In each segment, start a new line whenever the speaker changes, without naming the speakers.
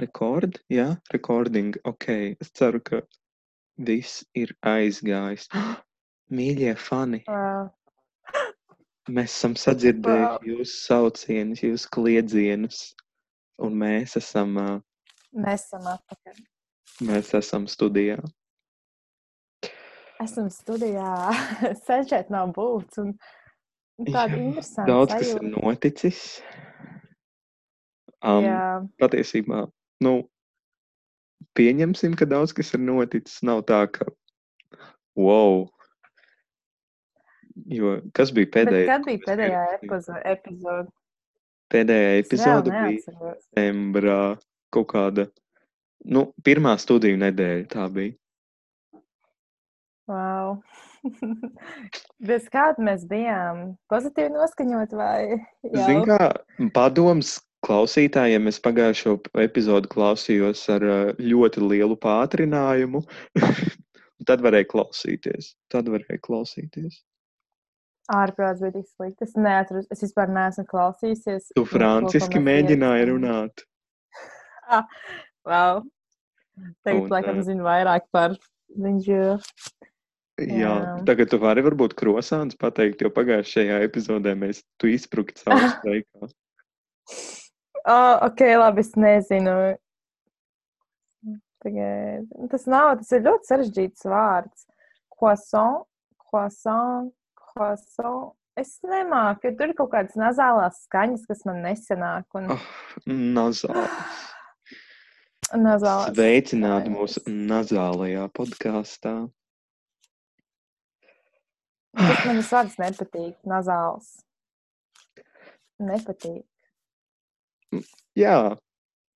Rekord, jā, recording. Ok, es ceru, ka viss ir aizgājis. Mīļie fani,
Wow.
mēs esam sadzirdējuši
Wow.
jūsu saucienus, jūsu kliedzienus, un mēs esam, ā,
Mēs esam atpakaļ.
mēs esam studijā.
Esam studijā. Sen šeit nav būts. Un un tāda
Jā,
interesanta
Daudz kas ir
sajūta.
noticis. Um,
Jā,
patiesībā, nu, pieņemsim, ka daudz kas ir noticis. Nav tā, ka, wow, jo kas bija pēdējais?
kad bija pēdējā epizode?
Pēdējā epizode bija septembrā, kaut kāda, nu, pirmā studiju nedēļa tā bija.
Wow. Bez kāda mēs bijām pozitīvi noskaņot vai jau?
kā padoms klausītājiem, es pagājušo epizodu klausījos ar ā, ļoti lielu pātrinājumu, tad varēja klausīties. Tad varēja klausīties.
Ārprāts bija tik slikti. Es neatceros. Es vispār neesmu klausījusies.
Tu franciski mēģināji runāt.
Ah, wow. Tagad, laikam,
ā,
zinu vairāk par viņu.
Jā,
Jā.
tagad tu vari varbūt krosāns pateikt, jo pagājušajā epizodē mēs tu izprukt savu steikā.
Oh, ok, labi, es nezinu. Tagad. Tas nav, tas ir ļoti sarežģīts vārds. Croissant, croissant, croissant. Es nemāku, jo tur ir kaut kādas nazālās skaņas, kas man nesenāk. Un
Oh, nazāls.
nazālās
Sveicināti mūsu nazālajā podkāstā.
Tas man tas vārds nepatīk. Nazāls. Nepatīk.
Jā,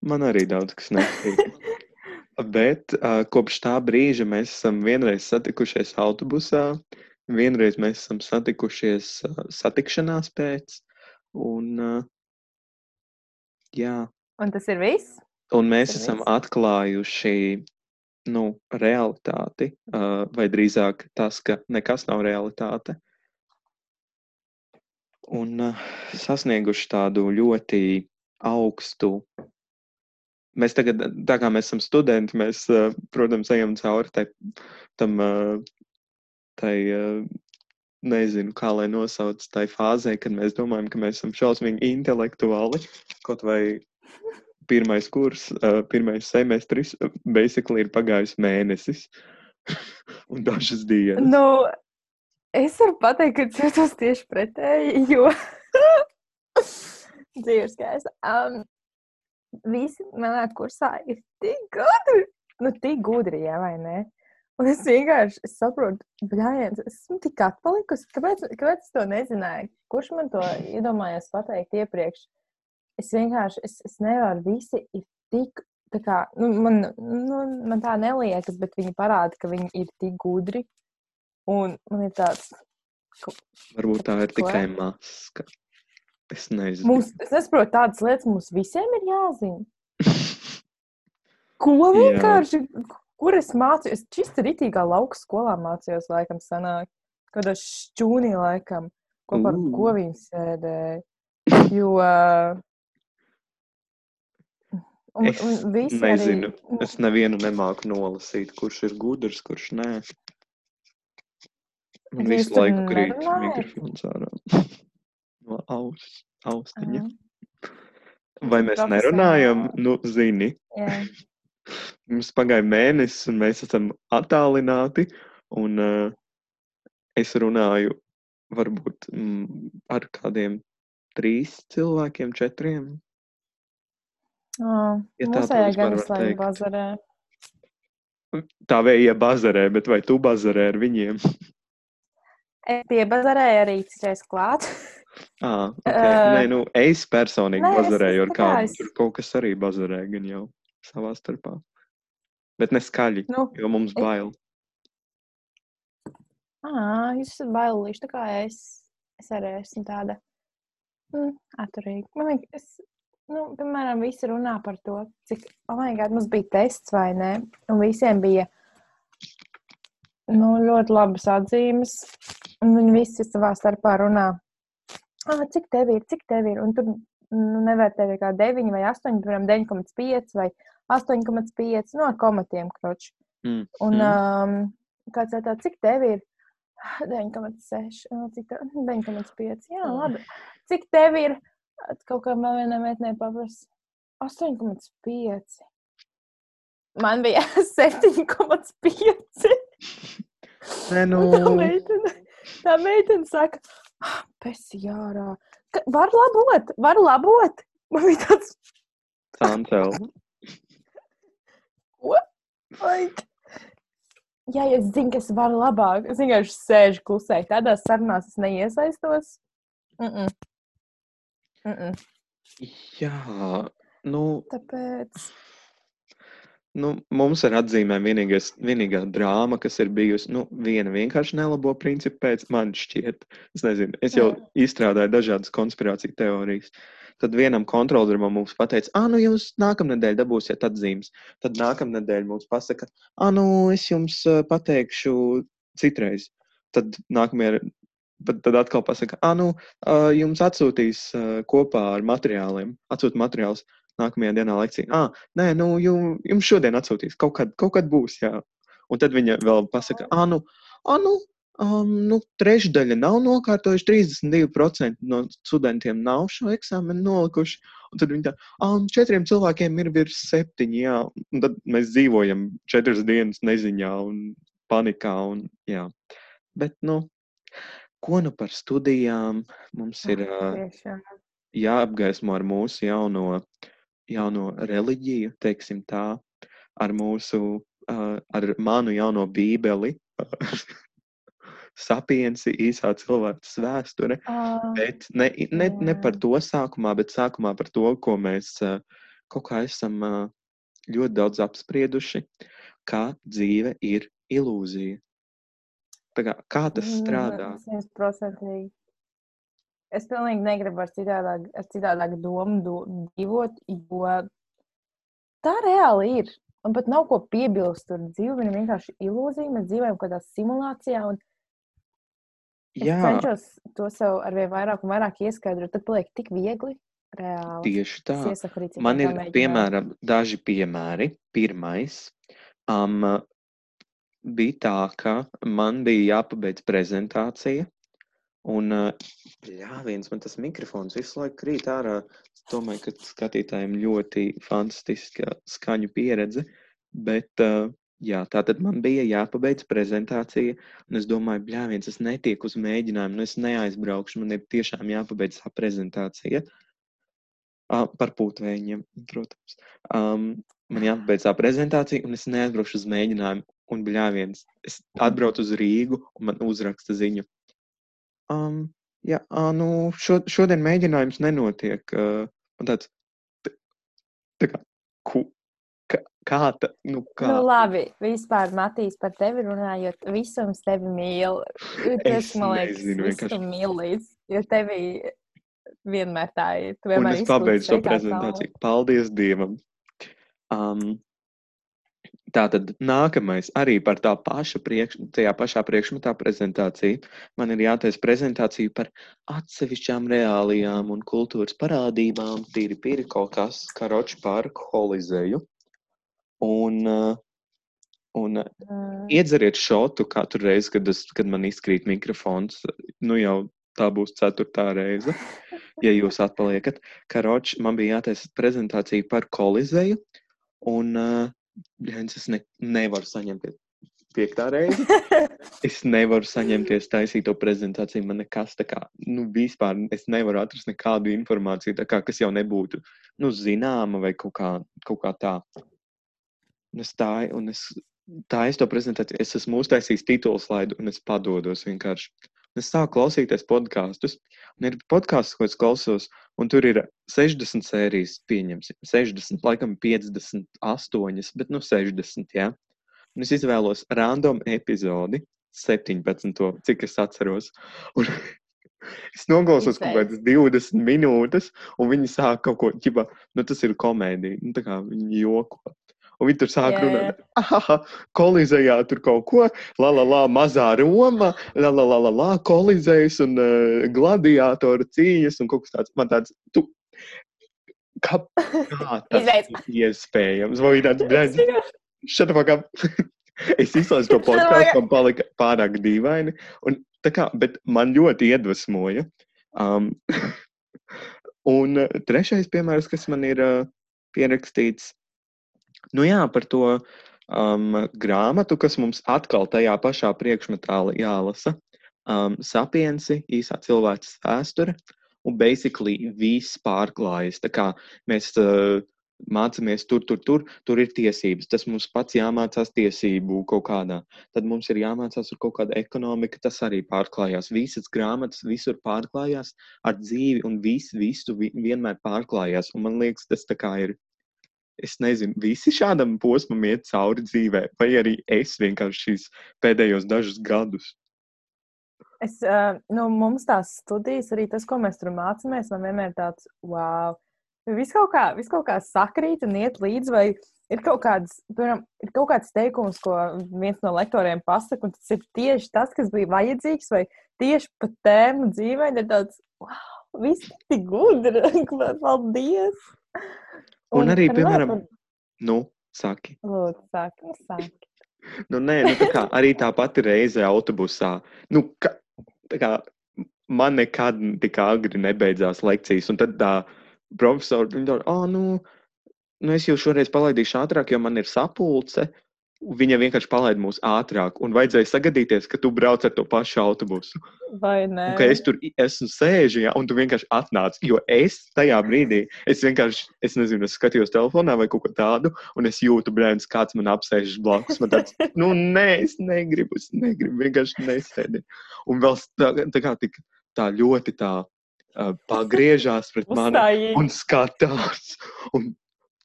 man arī daudz kas nepatīk. Bet uh, kopš tā brīža mēs esam vienreiz satikušies autobusā, vienreiz mēs esam satikušies uh, satikšanās pēc. Un, uh, jā,
Un tas ir viss?
un mēs
Tas
esam
viss?
atklājuši nu, realitāti, uh, vai drīzāk tas, ka nekas nav realitāte. Un uh, sasnieguši tādu ļoti augstu. Mēs tagad, tā kā mēs esam studenti, mēs, uh, protams, ejam cauri tai, tam, uh, tai, uh, nezinu, kā lai nosauc tai fāzē, kad mēs domājam, ka mēs esam šausmīgi intelektuāli. Kaut vai pirmais kurs, pirmais semestris, basically ir pagājis mēnesis un dažas dienas.
Nu, es varu pateikt, ka jūtos tieši pretēji, jo dzīves gaisa. Um, visi manā kursā ir tik gudri, nu, tik gudri, jā, vai ne? Un es vienkārši es saprotu, blēņas, es esmu tik atpalikusi. Kāpēc, kāpēc es to nezināju? Kurš man to iedomājās pateikt iepriekš? Es vienkārši, es, es nevaru, visi ir tik, tā kā, nu, man, nu, man tā neliekas, bet viņi parāda, ka viņi ir tik gudri. Un man ir tāds,
Varbūt tā ir tikai maska. Es nezinu.
mums, es nesaprotu, tādas lietas mums visiem ir jāzina. Ko
Jā.
vienkārši, kur es mācījos? Čista ritīgā lauka skolā mācījos, laikam, sanāk. Kādā šķūnī, laikam, kopā ar ko viņi sēdēja. Jo. Un,
Es
un
nezinu.
Arī,
Es nevienu nemāku nolasīt, kurš ir gudrs, kurš nē. Man
Jūs
visu laiku krīt mikrofons ārā. No aus, austiņa.
Aha.
Vai mēs
profesionāli.
nerunājam? Nu, zini,
jā.
mums pagāja mēnesis, un mēs esam attālināti. Un uh, es runāju varbūt mm, ar kādiem trīs cilvēkiem, četriem.
Oh,
Ja tā
izslēdz
teikt.
bazarē.
Tā vēja bazarē, bet vai tu bazarē ar viņiem?
Es pie bazarēju arī citreiz klāt.
Ah, okay.
Ā,
Nē, nu, es personīgi
nē,
bazarēju ar
es kā
kādu.
es-
Tur kaut kas arī bazarē, gan jau savā starpā. Bet ne skaļi,
Nu,
jo mums
es-
bail.
Ā, jūs esat bailīši, tā kā es, es arī esmu tāda mm, atturīga. Man liekas, es, nu, piemēram, visi runā par to, cik, oh my God, mums bija tests vai ne, un visiem bija, nu, ļoti labas atzīmes, un viņi visi savā starpā runā, ah, cik tev ir, cik tev ir, un tur nu, nevērtē kā 9 vai 8, piemēram, 9,5 vai 8,5 no nu, komatiem kroči.
Mm.
Un
mm.
um, kāds tāds, cik tev ir? 9,6, nu, cik tev 9,5. Jā, labi. Cik tev ir? Kaut kā vēl vienai meitenei paprasa. 8,5. Man bija 7,5.
Nē, nu.
Tā meitene, tā meitene saka, pesi jārā. Ka, var labot, var labot. Man bija tāds.
Sancel.
Ko? Like, ja es zinu, ka es varu labāk, es vienkārši sēžu klusē. Tādās sarunās es neiesaistos. Mm -mm. Mm -mm.
Jā, nu.
Tāpēc.
Nu, mums ar atzīmēm vienīgais, vienīgā drāma, kas ir bijusi, nu, viena vienkārši nelabo principu pēc man šķiet. Es nezinu, es jau Jā. izstrādāju dažādas konspirāciju teorijas. Tad vienam kontrolierim mums pateica, ah, nu, jūs nākamnedēļ dabūsiet atzīmes. Tad nākamnedēļ mums pasaka, ah, nu, es jums pateikšu citreiz. Tad nākamajā, tad, tad atkal pasaka, ah, nu, jums atsūtīs kopā ar materiāliem, atsūt materiālus nākamajā dienā lekcija. Ah, nē, nu, jums, šodien atsūtīs, kaut kad, kaut kad būs. Jā. Un tad viņa vēl pasaka, ah, nu, ah, nu, um, nu trešdaļa nav nokārtojuši, 32% no studentiem nav šo eksāmenu nolikuši. Un tad viņi tā, un četriem cilvēkiem ir virs septiņi, jā. Un tad mēs dzīvojam četras dienas neziņā un panikā. Un, jā. Bet, nu, ko nu par studijām mums ir uh, jāapgaismo ar mūsu jauno jauno reliģiju, teiksim tā, ar mūsu, uh, ar manu jauno bībeli, sapiensi, īsā cilvēks vēsture. Uh, bet ne, ne, ne par to sākumā, bet sākumā par to, ko mēs uh, kaut kā esam uh, ļoti daudz apsprieduši, kā dzīve ir ilūzija. Tā kā, kā tas strādā?
100%. Es pilnīgi negribu ar citādāk, ar citādāk domu do, dzīvot, jo tā reāli ir. Man pat nav ko piebilst. Tur dzīve ir vienkārši ilūzija. Mēs dzīvojam kādā simulācijā. Es cenšos to sev ar vien vairāk un vairāk ieskaidrot. Tad paliek tik viegli. Reāli.
Tieši tā. Iesaku, Man ir piemēram daži piemēri. Pirmais. Um, bija tā, ka man bija jāpabeidz prezentācija Un, jā, viens man tas mikrofons visu laiku krīt ārā. Es domāju, ka skatītājiem ļoti fantastiska skaņu pieredze. Bet, jā, tā tad man bija jāpabeidz prezentācija. Un es domāju, bļā, viens es netieku uz mēģinājumu, nu es neaizbraukšu. Man ir tiešām jāpabeidz tā prezentācija. Par pūtvējiem, protams. Um, man jāpabeidz tā prezentācija, un es neaizbraukšu uz mēģinājumu. Un, bļā, viens, es atbraucu uz Rīgu, un man uzraksta ziņu Um, jā, nu, šo, šodien mēģinājums nenotiek. Uh, tāds, tā kā, ku, kā, kā tā, nu, kā?
Nu, labi, vispār, Matīs, par tevi runājot, visums tevi mīl. Tas, man liekas, nezinu, vienkārši. mīl līdz, jo tevi vienmēr tā ir. Tu vienmēr
Un es pabeidzu šo prezentāciju. Paldies Dievam! Um, Tātad nākamais arī par tā paša priekš, tajā pašā priekšmetā prezentācija. Man ir jātaisa prezentācija par atsevišķām reālijām un kultūras parādībām, tīri pīri kaut kas, karoči par holizeju. Un, uh, un iedzeriet šotu katru reizi, kad, es, kad man izkrīt mikrofons. Nu jau tā būs ceturtā reize, ja jūs atpaliekat. Karoči, man bija jātaisa prezentācija par holizeju. Un uh, Jēns, es ne, nevaru saņemties piektā reize. es nevaru saņemties taisīt to prezentāciju. Man nekas tā kā, nu, vispār es nevaru atrast nekādu informāciju, kā, kas jau nebūtu, nu, zināma vai kaut kā, kaut kā tā. Un es tā, un es tā es to prezentāciju, es esmu uztaisījis titulu slaidu un es padodos vienkārši. Es sāku klausīties podkāstus, un ir podkāsts, ko es klausos, un tur ir 60 sērijas, pieņemsim, 60, laikam 58, bet nu 60, jā. Un es izvēlos random epizodi, 17, cik es atceros. Un Es noklausos kaut kādas 20 minūtes, un viņi sāk kaut ko tādu, nu tas ir komēdija. Nu, tā kā viņi joko. Un viņi tur sāk runāt, ah, kolizējā tur kaut ko, la, la, la, mazā Roma, la, la, la, la, la kolizējas un uh, gladiātoru cīņas un kaut kas tāds. Man tāds, tu, Kā, kā tas iespējams? Vai tāds brīdis? Šādi pagām. Es izlaisu to podkāstu, man palika pārāk dīvaini. Un, kā, bet man ļoti iedvesmoja. Um, un uh, trešais piemērs, kas man ir uh, pierakstīts, nu jā, par to um, grāmatu, kas mums atkal tajā pašā priekšmetā jālasa. Um, sapiensi, īsā cilvēces vēsture. Un basically viss pārklājas. Tā kā mēs uh, mācāmies tur, tur, tur, tur ir tiesības. Tas mums pats jāmācās tiesību kaut kādā. Tad mums ir jāmācās ar kaut kādu ekonomiku, tas arī pārklājās. Visas grāmatas visur pārklājās ar dzīvi, un viss visu vi- vienmēr pārklājās. Un man liekas, tas tā kā ir. Es nezinu, visi šādam posmam iet cauri dzīvē, vai arī es vienkārši šīs pēdējos dažus gadus.
Es, nu, mums tās studijas, arī tas, ko mēs tur mācāmies, man vienmēr tāds, wow, viss kaut kā, vis kaut kā sakrīt un iet līdzi, vai ir kaut kāds, piemēram, ir kaut kāds teikums, ko viens no lektoriem pasaka, un tas ir tieši tas, kas bija vajadzīgs, vai tieši pa tēmu dzīvē, ir tāds, wow, viss tik gudri, paldies!
Un arī,
runājot
piemēram,
par-
Nu, saki.
Lūdzu, sāki, sāki.
Nu, nē, nu, tā kā, arī tā pati reize autobusā. Nu, ka, tā kā, man nekad tik agri nebeidzās lekcijas. Un tad tā profesora viņa tā, oh, nu, nu, es jau šoreiz palaidīšu ātrāk, jo man ir sapulce. Viņa vienkārši palaida mūs ātrāk, un vajadzēja sagadīties, ka tu brauc ar to pašu autobusu.
Vai ne?
Un ka es tur esmu sēžu, ja, un tu vienkārši atnāc. Jo es tajā brīdī, es vienkārši, es nezinu, es skatījos telefonā vai kaut ko tādu, un es jūtu, brēns, kāds man apsēžas blakus. Man tāds, nu, nē, es negribu, es negribu, vienkārši nesēdi. Un vēl tā, tā kā tik, tā ļoti tā uh, pagriežās pret mani un skatās. Un,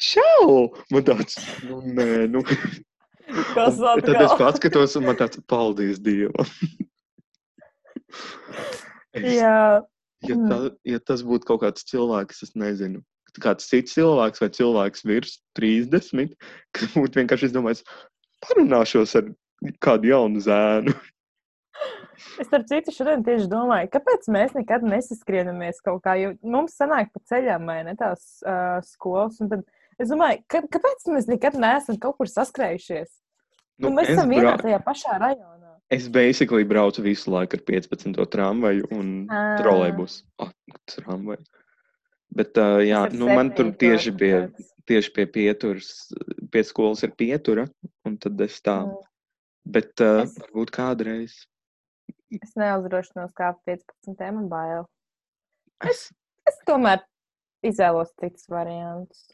Čau! Man tāds, nu, nē, nu.
Kas
Un tad es
atkal?
paskatos, un man tāds, paldies Dievam. es,
Jā,
ja,
Mm.
tā, ja tas būtu kaut kāds cilvēks, es nezinu, kāds cits cilvēks vai cilvēks virs 30, kas būtu vienkārši izdomājis, parunāšos ar kādu jaunu zēnu.
Es ar citu šodien tieši domāju, kāpēc mēs nekad nesaskrienāmies kaut kā, jo mums sanāk pa ceļam, vai ne tās uh, skolas. un Tad es domāju, ka, kāpēc mēs nekad neesam kaut kur saskrējušies? Nu, mēs
es,
esam vienā
brau-
tajā pašā rajonā.
es basically braucu visu laiku ar 15. tramvaju un
Ā.
trolēbus. Ah, tramvaju. Bet, uh, jā, nu, man tur tieši
tāds.
tieši pie pieturas, pie skolas ir pietura, un tad es tā.
Mm.
Bet uh,
Es-
varbūt kādreiz.
Es neuzdrošinos kāpt 15. man bail.
Es,
Es tomēr izvēlos citus variantus.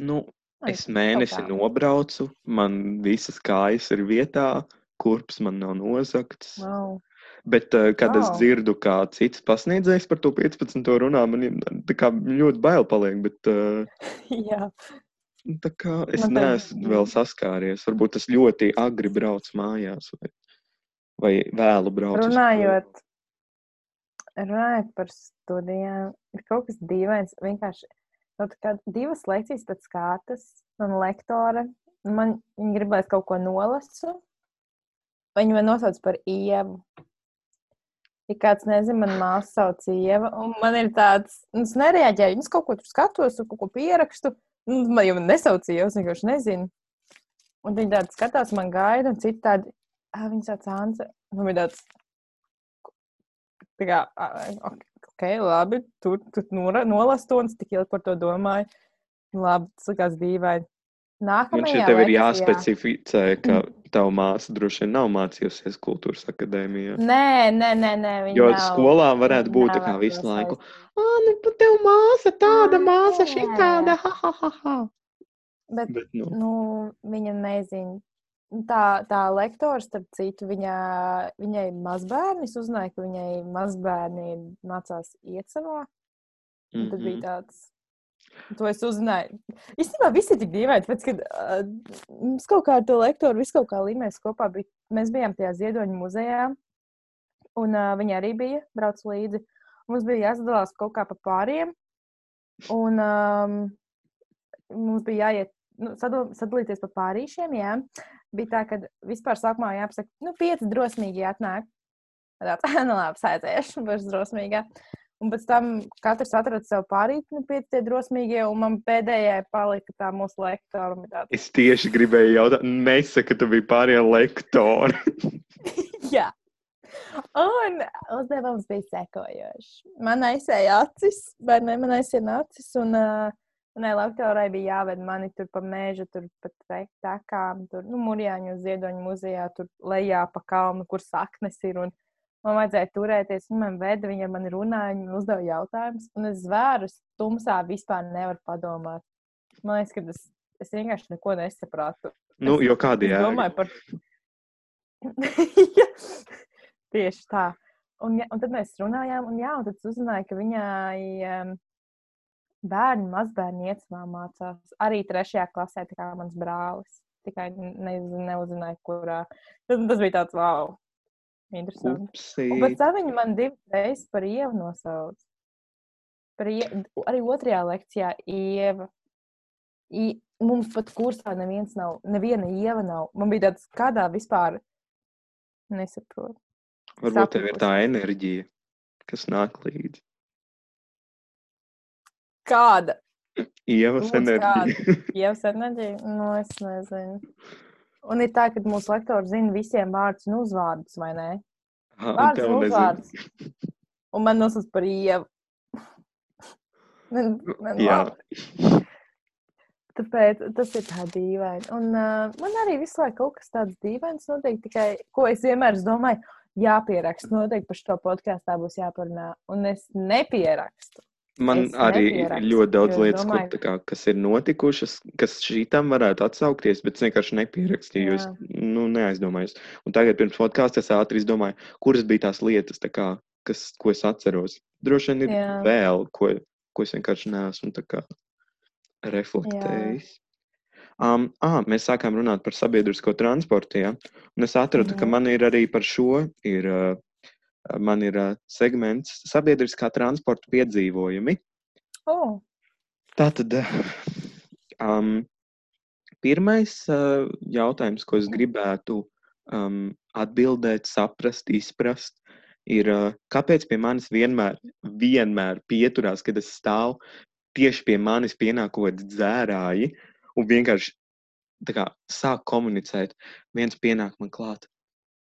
nu, es mēnesi nobraucu, man visas kājas ir vietā, kurps man nav nozagts.
Wow.
Bet, uh, kad es
Wow.
dzirdu, kā cits pasniedzējs par to 15. runā, man tā ļoti bail paliek. Bet, uh,
Jā,
tā kā es
Man
neesmu vēl saskāries. Varbūt tas ļoti agri brauc mājās vai, vai vēlu brauc.
runājot, runājot par studijām, ir kaut kas dīvains. Vienkārši nu, divas lekcijas pēc kārtas, man lektore, man viņa grib, lai es kaut ko nolasu. Viņa man nosauc par ievu. Ja kāds nezina, man māsa sauc Ieva, un man ir tāds, nu, es nereaģēju, es kaut ko tur skatos, kaut ko pierakstu, nu, man jau nesauc Ieva, es vienkārši nezinu. Un viņi tādi skatās, man gaida, un citi tādi, ah, viņi sauc Anse, un man ir tāds, tā kā, "Ā, ok, ok, labi, tur, nora- nolas to, un tik ilgi par to domāju. Labi, tas likās dīvaini. Nākamajā
šeit tev ir jāspecificē, ka tava māsa droši vien nav mācījusies kultūras akadēmijā.
Nē, nē, nē, nē
Jo
nav.
skolā varētu būt tā kā visu laiku. Ah, nu, tev māsa tāda, māsa šī tāda, ha, ha, ha, ha.
Bet,
Bet, nu,
nu, viņa nezina. Tā, tā lektore, starp citu, viņa, viņai mazbērni, es uzzināju, ka viņai mazbērni mācās iecavā. Un tad bija
mhm.
tāds. To es uzzināju. Īstenībā viss ir tik dīvaini, tāpēc, ka uh, mums kaut kā ar to lektoru viss kaut kā līmēs kopā. Bija, mēs bijām tajā ziedoņa muzejā, un uh, viņa arī bija brauc līdzi. Mums bija jāsadalās kaut kā pa pāriem, un um, mums bija jāiet, nu, sadal, sadalīties pa pārīšiem, jā. Bija tā, ka vispār sākumā jāpasaka, nu, pieci drosmīgi atnāk. Tāds, nu labi, sēdzēšu, būs drosmīgā. Un pēc tam katrs atrada sev pārītni pie tie drosmīgie, un man pēdējai palika tā mūsu lektora.
Es tieši gribēju jautāt, nesaka, ka tu biji pārējie lektori.
Jā. Un uzdevums bija sekojošs. Man aizsēja acis, vai ne? Man aizsēja acis, un uh, manai lektorai bija jāved mani tur pa mēžu, tur pat takām, tur, nu, Murjāņu ziedoņu muzejā, tur lejā pa kalnu, kur saknes ir. Un man vajadzēja turēties, viņa man veda, viņa ar mani runāja, viņa uzdeva jautājumus, un es zvērus tumsā vispār nevaru padomāt. Man liekas, ka es, es vienkārši neko nesapratu.
Nu, jo kādi
Es
ir?
domāju par. Jā, Tieši tā. Un, ja, un tad mēs runājām, un, jā, un tad es uzzināju, ka viņai um, bērni, mazbērni iecmā mācās arī trešajā klasē, tā kā mans brālis. Tikai ne, neuzzināju, kurā. Tas, tas bija tāds wow. Interesanti. Un tam viņi man divas reizes par ievu nosauc. Par ie... Arī otrajā lekcijā ieva. I... Mums pat kursā neviens nav, neviena ieva nav. Man bija tāds, kādā vispār nesaprotu.
Varbūt tev ir tā enerģija, kas nāk līdzi.
Kāda?
Ievas enerģija.
Ievas enerģija? Nu, es nezinu. Un ir tā, ka mūsu lektori zina visiem vārdus un uzvārdus, vai ne?
Un
Vārds
tev
un
nezinu.
uzvārds. Un man nosauc par ievu. Man, man
Jā.
labi. Tāpēc tas ir tā dīvaini. Un uh, man arī visu laiku kaut kas tāds dīvains notiek. Tikai, ko es vienmēr es domāju, jāpieraksta. Noteikti par šo podkāstu būs jāparunā. Un es nepierakstu.
Man
Es
arī ir ļoti daudz lietas,
domāju-
tā kā, kas ir notikušas, kas šīm varētu atsaukties, bet es vienkārši nepierakstīju. Es
Jā.
nu, neaizdomājos. Un tagad, pirms podkāstā, es ātri izdomāju, kuras bija tās lietas, tā kā, kas, ko es atceros. Droši vien ir
Jā.
vēl, ko, ko es vienkārši neesmu kā reflektējis. Um, ah, mēs sākām runāt par sabiedrisko transportu. Ja? Un es atradu, ka
Mhm.
man ir arī par šo ir, uh, man ir uh, segments sabiedriskā transporta piedzīvojumi.
Oh,
Tātad, um, pirmais uh, jautājums, ko es gribētu um, atbildēt, saprast, izprast, ir, uh, kāpēc pie manis vienmēr, vienmēr pieturās, kad es stāvu tieši pie manis pienāk kaut kādi dzērāji un vienkārši tā kā, sāk komunicēt. Viens pienāk man klāt.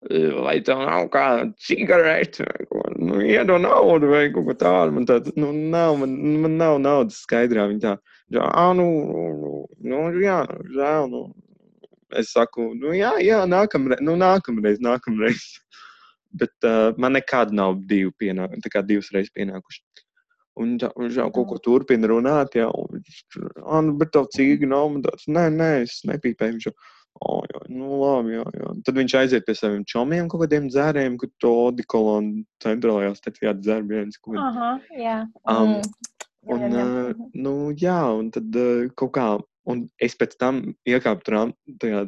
Vai tev nav kāda cigarete? Nu, iedod naudu, vai kaut ko tādu. Man tāds, nu, nav, man, man nav naudas skaidrā. Viņa tā, ā, nu, nu, nu, jā, žēl, nu. Es saku, nu, jā, jā, nākamreiz, nu, nākamreiz, nākamreiz. Bet uh, man nekad nav divi pienākuši, tā kā divas reizes pienākuši. Un tā- viņš jau kaut ko turpina runāt, viņš, ah, nu, bet tev cīgi nav, man tāds, nē, nē, es nepīpēju. Viņš jau, oh, jā, nu, labi, jā, jā. Tad viņš aiziet pie saviem čomiem kaut kādiem dzērējiem, kur to odikolonu centrālajā viens. Kaut kādi.
aha, jā.
Um,
Mm. Jā,
Un,
jā, jā.
uh, nu, jā, un tad uh, kaut kā, un es pēc tam iekāpu tram, tajā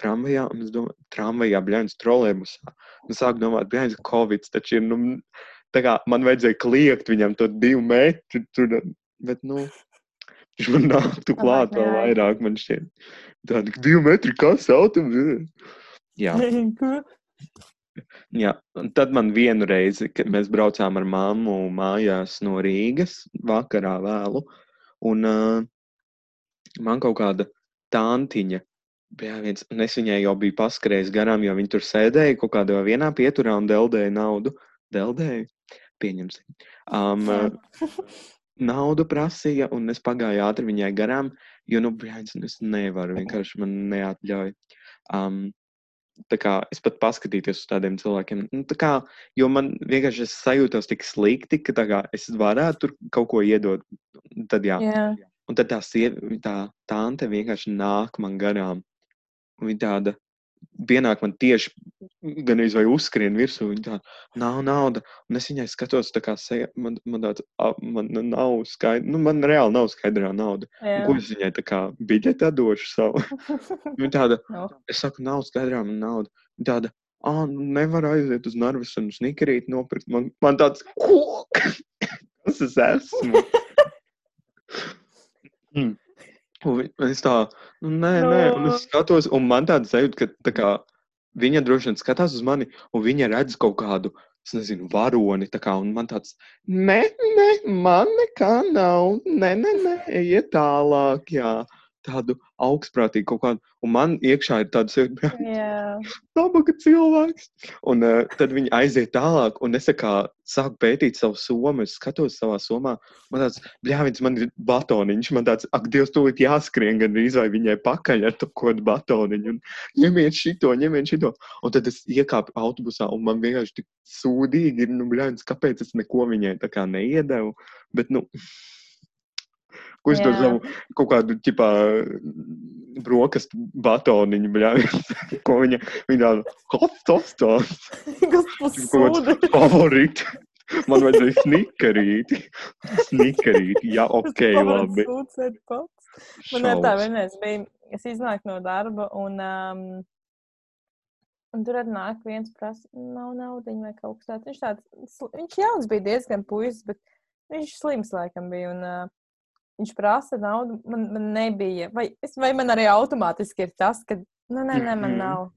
tramvajā, un es domāju, tramvajā, bļāņas, trolēbusā. Un sāku domāt, bļāņas, Covid, taču ir, nu, tā kā man vajadzēja kliegt viņam to divu metru, tur, bet, nu, viņš man nāktu klāt vēl vairāk, man šķiet. Tādi divi metri, kas autobus? Jā. Jā, un tad man vienu reizi, kad mēs braucām ar mammu mājās no Rīgas, vakarā vēlu, un uh, man kaut kāda tantiņa, bija viens, un es viņai jau biju paskrējis garām, jo viņi tur sēdēja kaut kādā vienā pieturā un deldēja naudu. Deldēja, pieņemsim. Um, naudu prasīja, un es pagāju ātri viņai garām, jo, nu, brāļs, es nevaru, vienkārši man neatļauj. Um, tā kā es pat paskatīties uz tādiem cilvēkiem. Nu, tā kā, jo man vienkārši es sajūtos tik slikti, ka tā kā, es varētu tur kaut ko iedot. Tad, jā.
jā.
Un tad tā, sievi, tā tante vienkārši nāk man garām. Un Viņa tāda pienāk man tieši gan vai uzskrien virsū. Viņa tāda nav nauda. Un es viņai skatos, tā kā seja, man, man tāds, man nav skaidrs, nu, man reāli nav skaidrā nauda.
Jā.
Ko es viņai tā kā biļeti došu savu? Viņa tāda,
Nu,
Es saku, nav skaidrā man nauda. Viņa tāda, ah, nu nevar aiziet uz Narvas un snikerīt nopirkt. Man, man tāds, ko? Kas es esmu? Mm. Un es tā, nu nē, nē, un es skatos, un man tāda sajūta, ka tā kā, viņa droši vien skatās uz mani, un viņa redz kaut kādu es nezinu, varoni. Tā kā, un man tāds, nē, nē, man nekā nav, nē, nē, nē, ejiet tālāk. Jā tādu augstprātīgu kaut kādu, un man iekšā ir tāds nabaga cilvēks. Un uh, tad viņi aiziet tālāk, un es kā sāku pētīt savu somu, es skatos savā somā, man tāds, bļāvins, man ir batoniņš, man tāds, ak, Dievs, tūlīt jāskrien gan drīz vai viņai pakaļ ar to kodu batoniņu, un ņemiet šito, ņemiet šito. Un tad es iekāpu autobusā, un man vienkārši tik sūdīgi ir, nu, bļāvins, kāpēc es neko viņai tā kā neiedevu, bet, nu, Savu kaut kādu ķipā brokastu batoniņu, bļā, ko viņa, viņa tāda, hot tostos.
Kas tas
favorīti. Man vajadzēja snikerīti. Snikerīti, jā, ok, labi.
Man ir tā vienreiz bija, es iznāku no darba un, um, un tur atnāk viens prasa, nav naudiņa vai kaut kas tāds. Viņš tāds, viņš jauns bija diezgan puisis, bet viņš slims laikam bija. Un, uh, viņš prasa naudu, man, man nebija. Vai, es, vai man arī automātiski ir tas, ka, nu, nē, nē, man nav.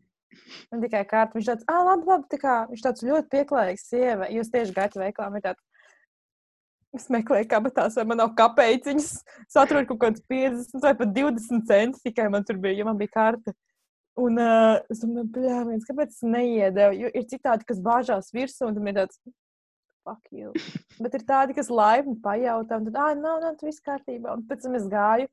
Man tikai kārta. Viņš tāds, ah, labi, labi, tā kā, viņš tāds ļoti pieklājīgs sieva. Jūs tieši gājat veiklā, vai tāds. Es meklēju, kabatās, vai man nav kapeiciņas. Es atrodu kaut kādas 50 vai pat 20 centus tikai man tur bija, jo man bija karta. Un uh, es domāju, bļāviens, kāpēc es neiedevu? Jo ir citādi, kas bāžās virsū, un tam ir tāds, fuck you. Bet ir tādi, kas laipni pajautā, un tad, ah, nav, nav, tas viss kārtībā. Un pēc tam es gāju.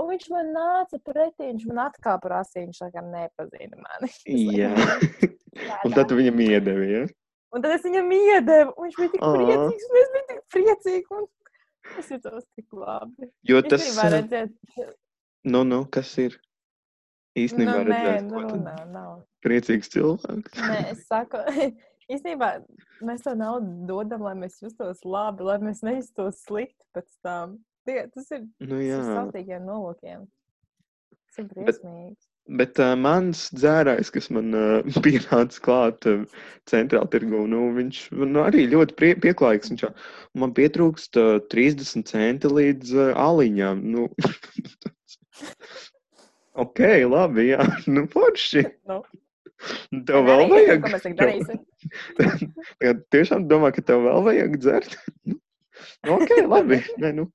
Un viņš man nāca pretī, viņš man atkal prasīja, viņš laikam nepazina mani.
Jā, un tad viņam iedeva, ja?
Un tad es viņam iedevu, un viņš bija tik priecīgs, un es biju tik priecīgs, un es jutos tik labi.
Jo tas...
Redzēt...
Nu, nu, kas ir? Īstenībā
nu,
redzēt,
nē, nu, nav, nav.
priecīgs cilvēks.
Nē, es saku, īstenībā mēs to naudu dodam, lai mēs justos labi, lai mēs nejustos slikti pēc tam. Tie, tas ir
nu,
savtīgiem nolūkiem. Tas ir briesmīgi.
Bet, bet uh, mans dzērājs, kas man uh, pienāca klāt uh, centrāla tirgu, nu, viņš nu, arī ļoti prie, pieklājīgs. Viņš, man pietrūkst uh, 30 centi līdz uh, aliņām. Nu, ok, labi, jā, nu, forši.
Nu.
Tev vēl vajag.
Ko mēs tagad darīsim?
Tagad tiešām domā, ka tev vēl vajag dzert. nu, ok, labi. Nē, nu,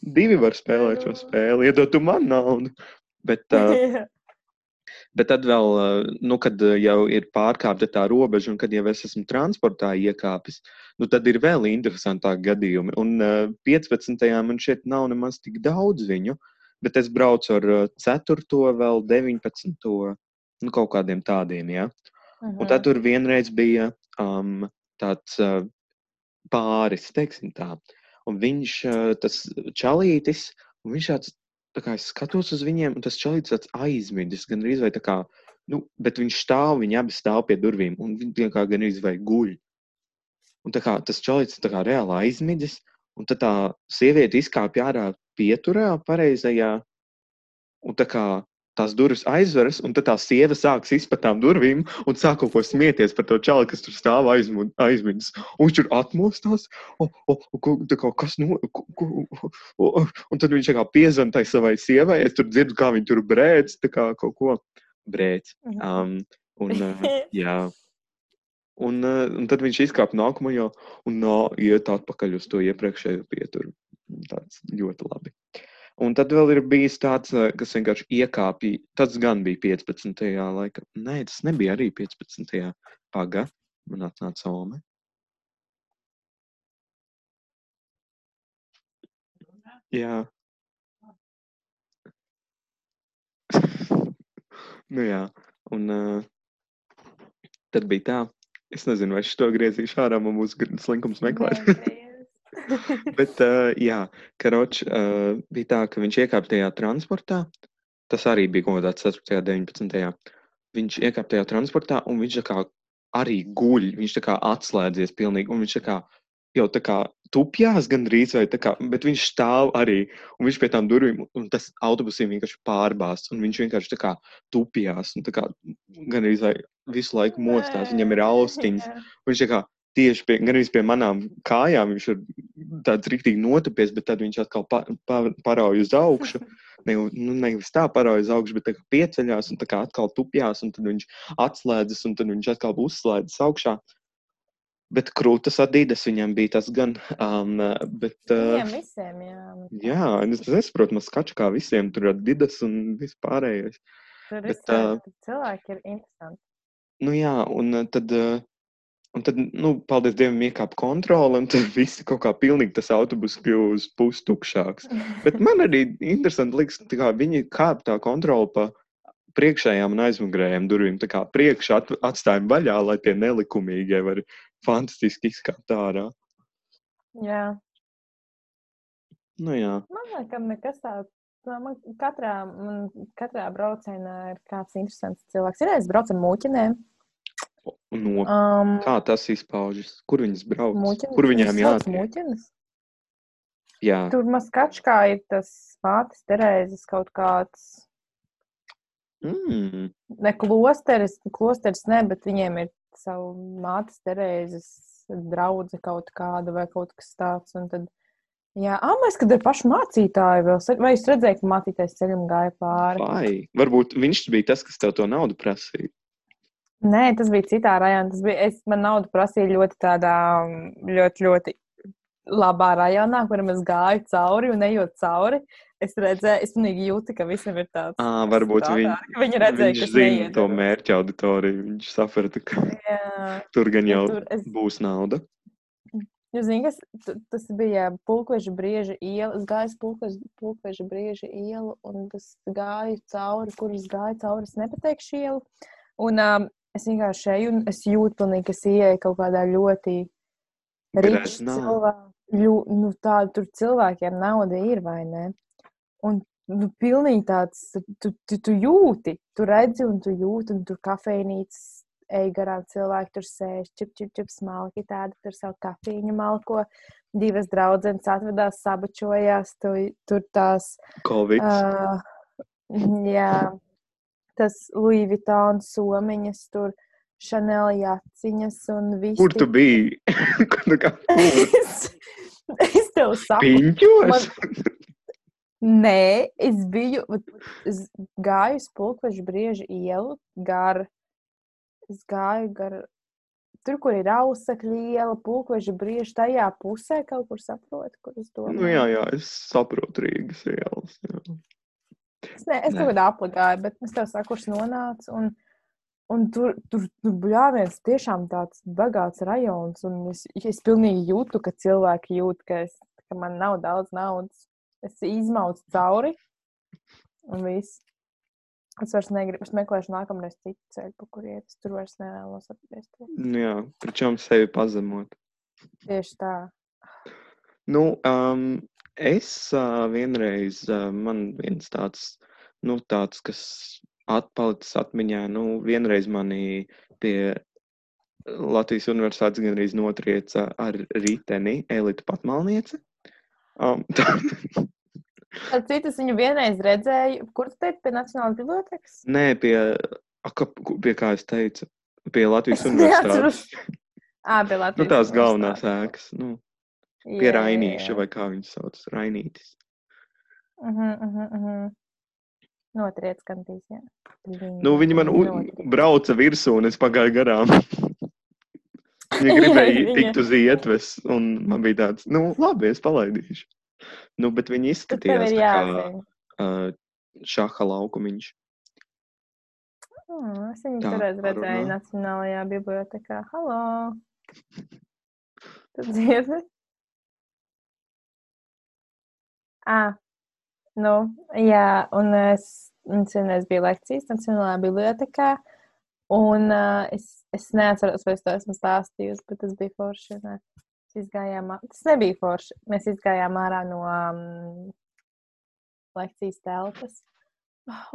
divi var spēlēt šo spēli. Iedod tu man naudu. Bet, uh, bet tad vēl, nu, kad jau ir pārkāpta tā robeža un kad jau es esmu transportā iekāpis, nu, tad ir vēl interesantāki gadījumi. Un uh, 15. man šeit nav nemaz tik daudz viņu, bet es braucu ar uh, 4. vēl 19 nu, kaut kādiem tādiem. Ja? Uh -huh. Un tad tur vienreiz bija um, tāds uh, pāris, teiksim tā. Un viņš, uh, tas čalītis, un viņš tāds, tā kā es skatos uz viņiem, un tas čalītis tāds aizmidis, gan arī vai tā kā, nu, bet viņš stāv, viņi abi stāv pie durvīm, un viņi kā gan arī vai guļ. Un tā kā tas čalītis tā kā reāli aizmidis, un tad tā sieviete izkāpja ārā pieturā pareizajā, un tā kā tās durvis aizveras, un tad tā sieva sāks izpēt tām durvīm un sāk kaut ko smieties par to čali, kas tur stāv aizmidzis. Un viņš tur atmostās, o, o, o, kā, kas no, o, un tad viņš kā piezvan tai savai sievai, es tur dzirdu, kā viņi tur brēc, kā kaut ko brēc. Mhm. Um, un, uh, jā. Un, uh, un tad viņš izkāpa nākamajā un nā, iet atpakaļ uz to iepriekšējo pieturu. Tāds ļoti labi. Uh, Un tad vēl ir bijis tāds, eh, kas vienkārši iekāpja. Tas gan bija 15. laikā. Nē, tas nebija arī 15. paga. Man atnāca Ome. Jā. nu jā, un uh, tad bija tā. Es nezinu, vai es to griezīšu ārā, man būs slinkums meklēt. Bet, uh, jā, Karoč uh, bija tā, ka viņš iekāpa tajā transportā. Tas arī bija kaut kādā 4. un 19. Viņš iekāpa tajā transportā un viņš kā arī guļ. Viņš kā atslēdzies pilnīgi. Un viņš kā jau tā kā tupjās gandrīz, vai tā kā, bet viņš stāv arī. Un viņš pie tām durvīm, un tas autobusiem vienkārši pārbāzts. Un viņš vienkārši tā kā tupjās. Un tā kā gandrīz vai visu laiku mostās. Viņam ir austiņas. Viņš kā tieši pie, pie manām kājām. Viņš ir tāds rīktīgi notupies, bet tad viņš atkal pa, pa, parauj uz augšu. Ne, nu, nevis tā parauj uz augšu, bet pieceļās un atkal tupjās, un tad viņš atslēdzas, un tad viņš atkal uzslēdzas augšā. Bet krūtas Adidas viņam bija tas gan. Um, bet, uh,
Viņiem visiem, jā.
jā, es nesaprotu, man skaču kā visiem tur ir Adidas un vispārējais.
Tur
Bet, ā,
cilvēki ir interesanti.
Nu jā, un uh, tad, uh, un tad nu, paldies Dievam, iekāpa kontrole, un tad visi kaut kā pilnīgi tas autobus uz pustukšāks. Bet man arī interesanti liekas, kā viņi kāp tā kontrole pa priekšējām un aizmugurējām durvīm. Tā kā priekšā at, atstājam vaļā, lai tie nelikumīgie var fantastiski izkāpt ārā.
jā.
Nu jā,
Man liekas, nekas tāds. Man katrā, man katrā braucienā ir kāds interesants cilvēks. Ir es braucu ar mūķinēm.
No,
Um,
kā tas izpaužas? Kur viņas brauc?
mūķines,
Kur viņām?
Mūķines.
Jā,
Tur maskačkā ir tas mātes Terēzes kaut kāds.
mm,
Ne klosteris, klosteris ne, bet viņiem ir savu mātes Terēzes draudze kaut kāda vai kaut kas tāds. Un tad, jā, mēs, kad ir paši mācītāji vēl, vai es redzēju, ka mācītājs ceļam gāja pāri?
vai. Varbūt viņš bija tas, kas tev to naudu prasīja.
Nē, tas bija citā rajonā. Tas bija, es, man naudu prasīja ļoti tādā, ļoti, ļoti labā rajonā, kuram es gāju cauri un ejot cauri. Es redzēju, es pilnīgi jūtu, ka visam ir tāds.
À, varbūt
strādā,
viņ,
viņi redzēja,
viņš zina to mērķa auditoriju. Viņš saprata, ka
Jā,
tur gan jau
tur es,
būs nauda.
jūs zināt, kas tas bija pulkveža brieža iela. Es gāju pulkveža, pulkveža brieža ielu un tas gāju cauri, kur es gāju cauri, es nepateikšu ielu. Un um, es vienkārši eju un es jūtu, pilnīgi, ka es ieeju kaut kādā ļoti cilvēku. Ļu, nu, tāda tur cilvēkiem nauda ir, vai ne? Un nu, pilnīgi tāds, tu, tu, tu jūti, tu redzi un tu jūti, un tur kafejnīcas ej garām cilvēki, tur sēž, čip, čip, čip, smalki tādi, tur savu kafīņu malko. Divas draudzenes atvedās, sabačojās, tu, tur tās,
Covid.
uh, jā, tas Louis Vuitton somiņas, tur Chanel jaciņas un viss.
Kur tu biji?
Es, es tev saku,
Piņķos?
Nē, es biju. Es gāju uz pulkveža brieža ielu, gar. Es gāju gar. Tur, kur ir ausekļa iela, pulkveža brieža tajā pusē, kaut kur saprotu, kur es domāju.
Nu jā, jā, es saprotu Rīgas ielas. Jā.
Es, ne, es kaut kādā apgāju, bet es tev saku, kurš nonāca. Un, un tur, tur nu, bļāviens tiešām tāds bagāts rajons. Un es, es pilnīgi jūtu, ka cilvēki jūt, ka, es, ka man nav daudz naudas. Es izmaucu cauri un viss. Es vairs negribu, es meklēšu nākamreiz citu ceļu, pa kur iet. Es tur vairs nevēlos atgriezties.
Nu jā, pričom sevi pazemot.
Tieši tā.
Nu, um, es uh, vienreiz, uh, man viens tāds, nu, tāds, kas atpalicis atmiņā, nu, vienreiz mani pie Latvijas universitātes gandrīz notrieca ar riteni Elita Patmalniece. Um, tā,
Tad citas viņu vienreiz redzēju, kur tu teici, pie Nacionālās bibliotekas?
nē, pie, a, ka, pie kā es teicu, pie Latvijas
Es
universitātes.
Ā, pie Latvijas.
Nu, tās galvenās ēkas, nu,
Jā,
pie
jā,
Rainīša,
jā.
vai kā viņas sauc, Rainītis.
Mhm, mhm, mhm. Notriec kantīs, jā.
Nu, viņi man
Notriec.
brauca virsū, un es pagāju garām. Viņa gribēja
Viņa-
tikt uz ietves, un man bija tāds, nu, labi, es palaidīšu. Nu, bet viņi
tev
izskatījās kā uh, šaha laukumiņš.
Mm, es viņu
parunā.
redzēju Nacionālajā bibliotekā. Halo! Tu dzirdi? Ah, nu, jā, un es, es vienreiz biju lekcijas Nacionālajā bibliotekā, un uh, es, es neatceros, vai es to esmu stāstījusi, bet tas bija forši. Ne? Izgājām, tas nebija forši. Mēs izgājām ārā no um, lekcijas telpas,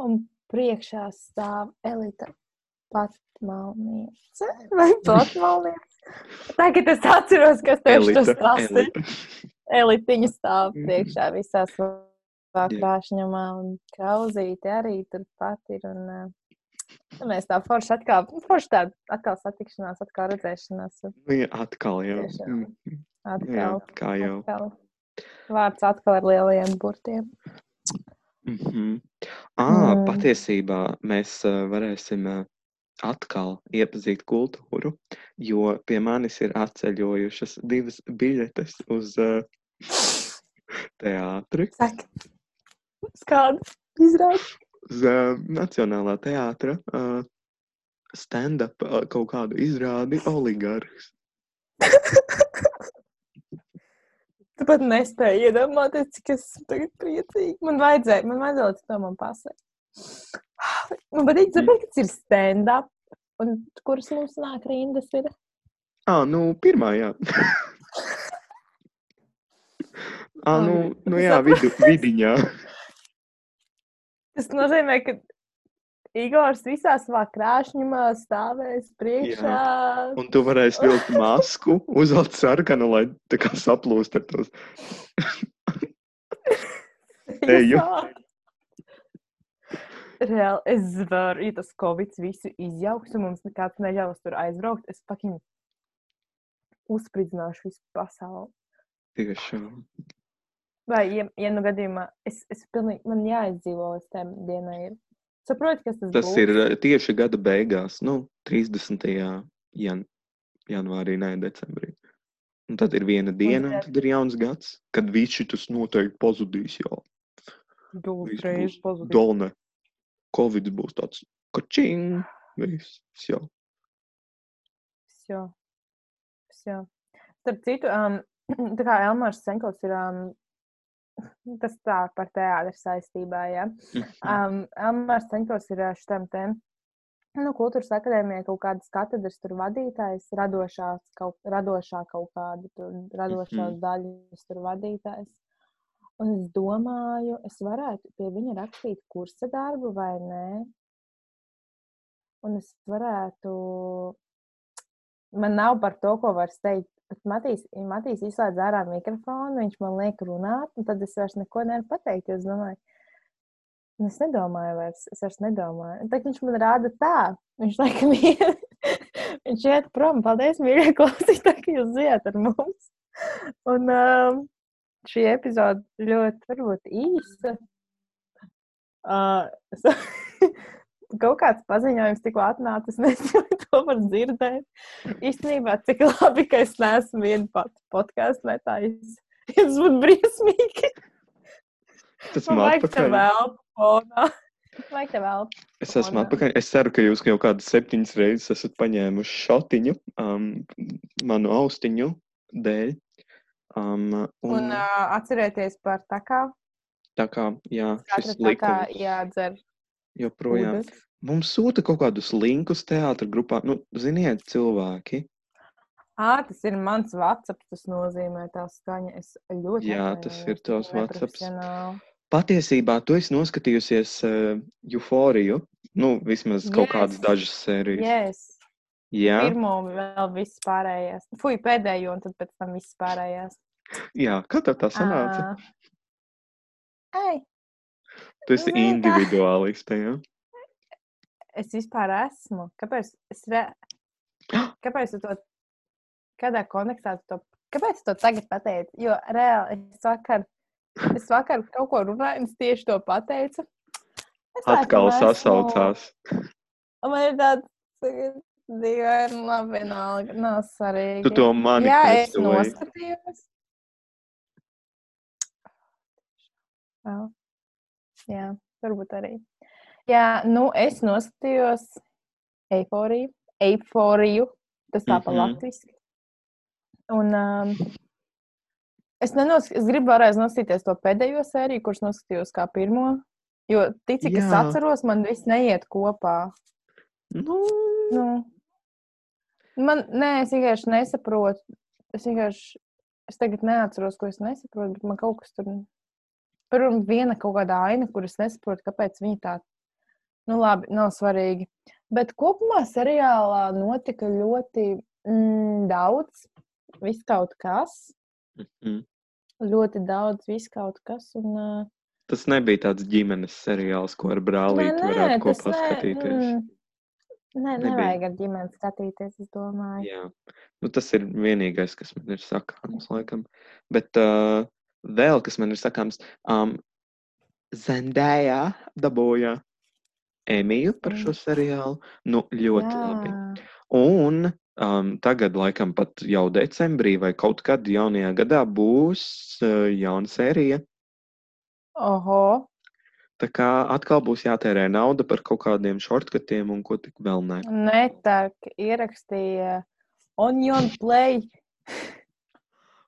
un priekšā stāv Elita Patmalniece vai Patmalniece. Tagad es atceros, kas tev šis stāstīja. Elitiņa stāv
Mhm.
priekšā visās
Jā.
krāšņumā, un krauzīte arī turpat ir. Un, uh, mēs tā forši atkal, forši tā atkal satikšanās, atkal redzēšanās.
Nu, jā, atkal jau.
Tiešām.
Mm,
Atkal,
Jā, kā jau.
atkal. Vārds atkal ar lielajiem burtiem.
Mm -hmm. À,
Mm.
patiesībā mēs uh, varēsim uh, atkal iepazīt kultūru, jo pie manis ir atceļojušas divas biļetes uz uh, teātri,
Saka, skādi izrādi.
uz uh, Nacionālā teātra uh, stand-up uh, kaut kādu izrādi oligarhs.
Tu pat nespēji iedomāties, cik es tagad priecīga. Man vajadzēja, man vajadzēja līdz to man pasēt. Man patīk, tāpēc, ka ir stand-up. Un kuras mums nāk rindas ir?
Ah, nu, pirmā, jā. ah, nu, nu jā, vidu, vidiņā.
Tas nozīmē, ka Igors visā savā krāšņumā stāvēs priekšā.
Un tu varēsi vilkt masku, uzvelkt sarkanu, lai tā kā saplūst ar tos. Eju.
Reāli, es varu, ja tas Covid visu izjauks, un mums nekāds neļaus tur aizbraukt, es pakiņu uzspridzināšu visu pasauli.
Tiešām.
Vai, ja, ja nu gadījumā es, es pilnīgi, man jāizdzīvo līdz tam dienai ir. Saproti, kas tas
Tas
būs?
ir tieši gada beigās, nu, 30. Jan janvārī, ne decembrī. Un tad ir viena diena, un
tad-
ir jauns gads, kad visi tas noteikti pazudīs Viss
reizes
būs
pozitīvi.
Dolne. Covid būs tāds kačing. Viss jau.
Jā. Jā. Starp citu, um, tā kā Elmārs Senkovs ir um, tas tā par teātru saistībā, ja. Um, Elmārs Senkovs ir ā, šitam te, nu, kultūras akadēmijā kaut kādas katedras tur vadītājs, radošās kaut, radošā kaut kāda, tur, radošās
Mhm.
daļas tur vadītājs. Un es domāju, es varētu pie viņa rakstīt kursa darbu vai nē. Un es varētu man nav par to, ko var teikt. Bet Matīs, Matīs izslēdz ārā mikrofonu, viņš man liek runāt, un tad es vairs neko nevaru pateikt. Es domāju, nu, es nedomāju vairs, es vairs nedomāju. Tad viņš man rāda tā, viņš laikam iet, viņš iet prom. Paldies, mīļie klausītāji, ka jūs bijāt ar mums. Un um, šī epizode ļoti varbūt īsa. Uh, es- kaut kāds paziņojums tikko atnācis, nezinu, vai to var dzirdēt. Īstenībā, cik labi, ka es neesmu viena pati podkāstu metājis. Tas būtu briesmīgi.
Tas
Man vajag te
atpakaļ.
vēl fonā. Vajag te vēl.
Es esmu atpakaļ. Es ceru, ka jūs jau kādas septiņas reizes esat paņēmuši šotiņu um, manu austiņu dēļ. Um, un,
Un uh, atcerieties par tā kā.
tā kā, jā, šis likums
jādzer.
joprojām.
ūdens.
Mums sūta kaut kādus linkus teātra grupā. Nu, ziniet, cilvēki.
Ā, tas ir mans WhatsApp. Tas nozīmē tā skaņa. Es ļoti
Jā, tas ir
atvainojos,
tavs
tas ir
WhatsApps.
neprofesionāli.
Patiesībā tu esi noskatījusies uh, euforiju. Nu, vismaz kaut
Yes.
kādas dažas sērijas.
Yes.
Jā,
Pirmo vēl viss pārējās. Fui, pēdējo, un tad pēc tam viss pārējās.
jā, kā tev tā sanāca?
Ā, Ei,
Tu esi
zini, tā.
individuāliste, jā?
es vispār esmu. Kāpēc? Es re... Kāpēc tu to? Kādā kontekstā tu to? Kāpēc tu to tagad pateici? Jo reāli es vakar, es vakar kaut ko runāju, un es tieši to pateicu. Es
Atkal
esmu-
sasaucās.
Man ir tāds, dīvaini, labi, vienalga, nav svarīgi.
Tu to mani
Jā, es noskatījos. Vēl. Jā, varbūt arī. Jā, nu, es noskatījos eiforiju. Eiforiju. Tas tā pa
Mhm.
latviski. Un um, es, nenos, es gribu vēlreiz noskatīties to pēdējo sēriju, kurš noskatījos kā pirmo. Jo, tic, cik es
Jā.
atceros, man viss neiet kopā.
Nu,
Nu, man, nē, es vienkārši nesaprotu. Es vienkārši, es tagad neatceros, ko es nesaprotu, bet man kaut kas tur. Pirmā viena kaut kāda aina, kuras nesaprotu, kāpēc viņa tā. Nu, labi, nav svarīgi. Bet kopumā seriālā notika ļoti mm, daudz, viss kaut kas.
mhm.
Ļoti daudz, viss kaut kas. Un, uh,
tas nebija tāds ģimenes seriāls, ko ar brālīti varētu kopā skatīties.
mm, nē,
Nebija.
nevajag ar ģimeni skatīties, es domāju.
Jā, nu, tas ir vienīgais, kas man ir sakāms, laikam. Bet uh, vēl kas man ir sakāms, um, Zendaya dabūja Emiju par šo seriālu. Nu, ļoti
Jā.
labi. Un um, tagad, laikam, pat jau decembrī vai kaut kad jaunajā gadā būs uh, jauna sērija.
Oho.
Tā kā atkal būs jātērē nauda par kaut kādiem shortcutiem un ko tik vēl nē.
Netāk ierakstīja Onion Play.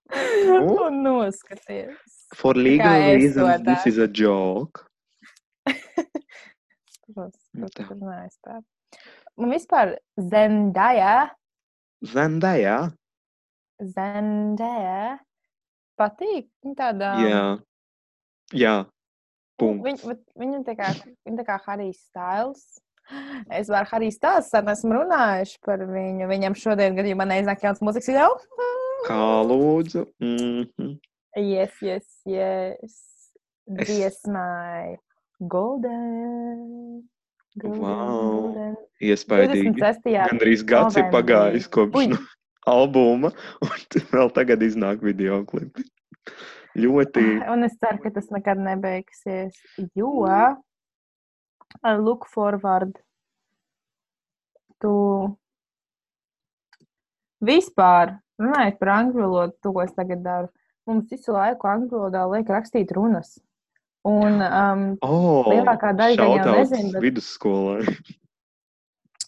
Nu?
Un noskaties.
For legal reasons, this is a joke.
Protams. Un vispār Zendaya,
Zendaya,
Zendaya patīk. Viņa tāda.
jā. Jā. Punkts.
Viņa, viņa tā kā, viņa tā kā Harijs Styles. Es varu Harijs Styles, sen esmu runājuši par viņu. Viņam šodien gadījumā neiznāk jauns mūzikas video.
Kā lūdzu? Mm -hmm.
Yes, yes, yes.
Es-
Dziesmai Golden. Golden,
Wow.
golden.
Iespaidīgi.
26.
Gan arī gads ir
novembrī.
pagājis kopš
Ui.
no albuma, un vēl tagad iznāk video klipi. Ļoti.
Un es ceru, ka tas nekad nebeigsies, jo uh, look forward to vispār runājot par angļu valodu, to es tagad daru. Mums visu laiku angļu valodā liek rakstīt runas. Un um,
Oh,
Lielākā daļa jau
shoutouts
nezina, bet-
Vidusskolai.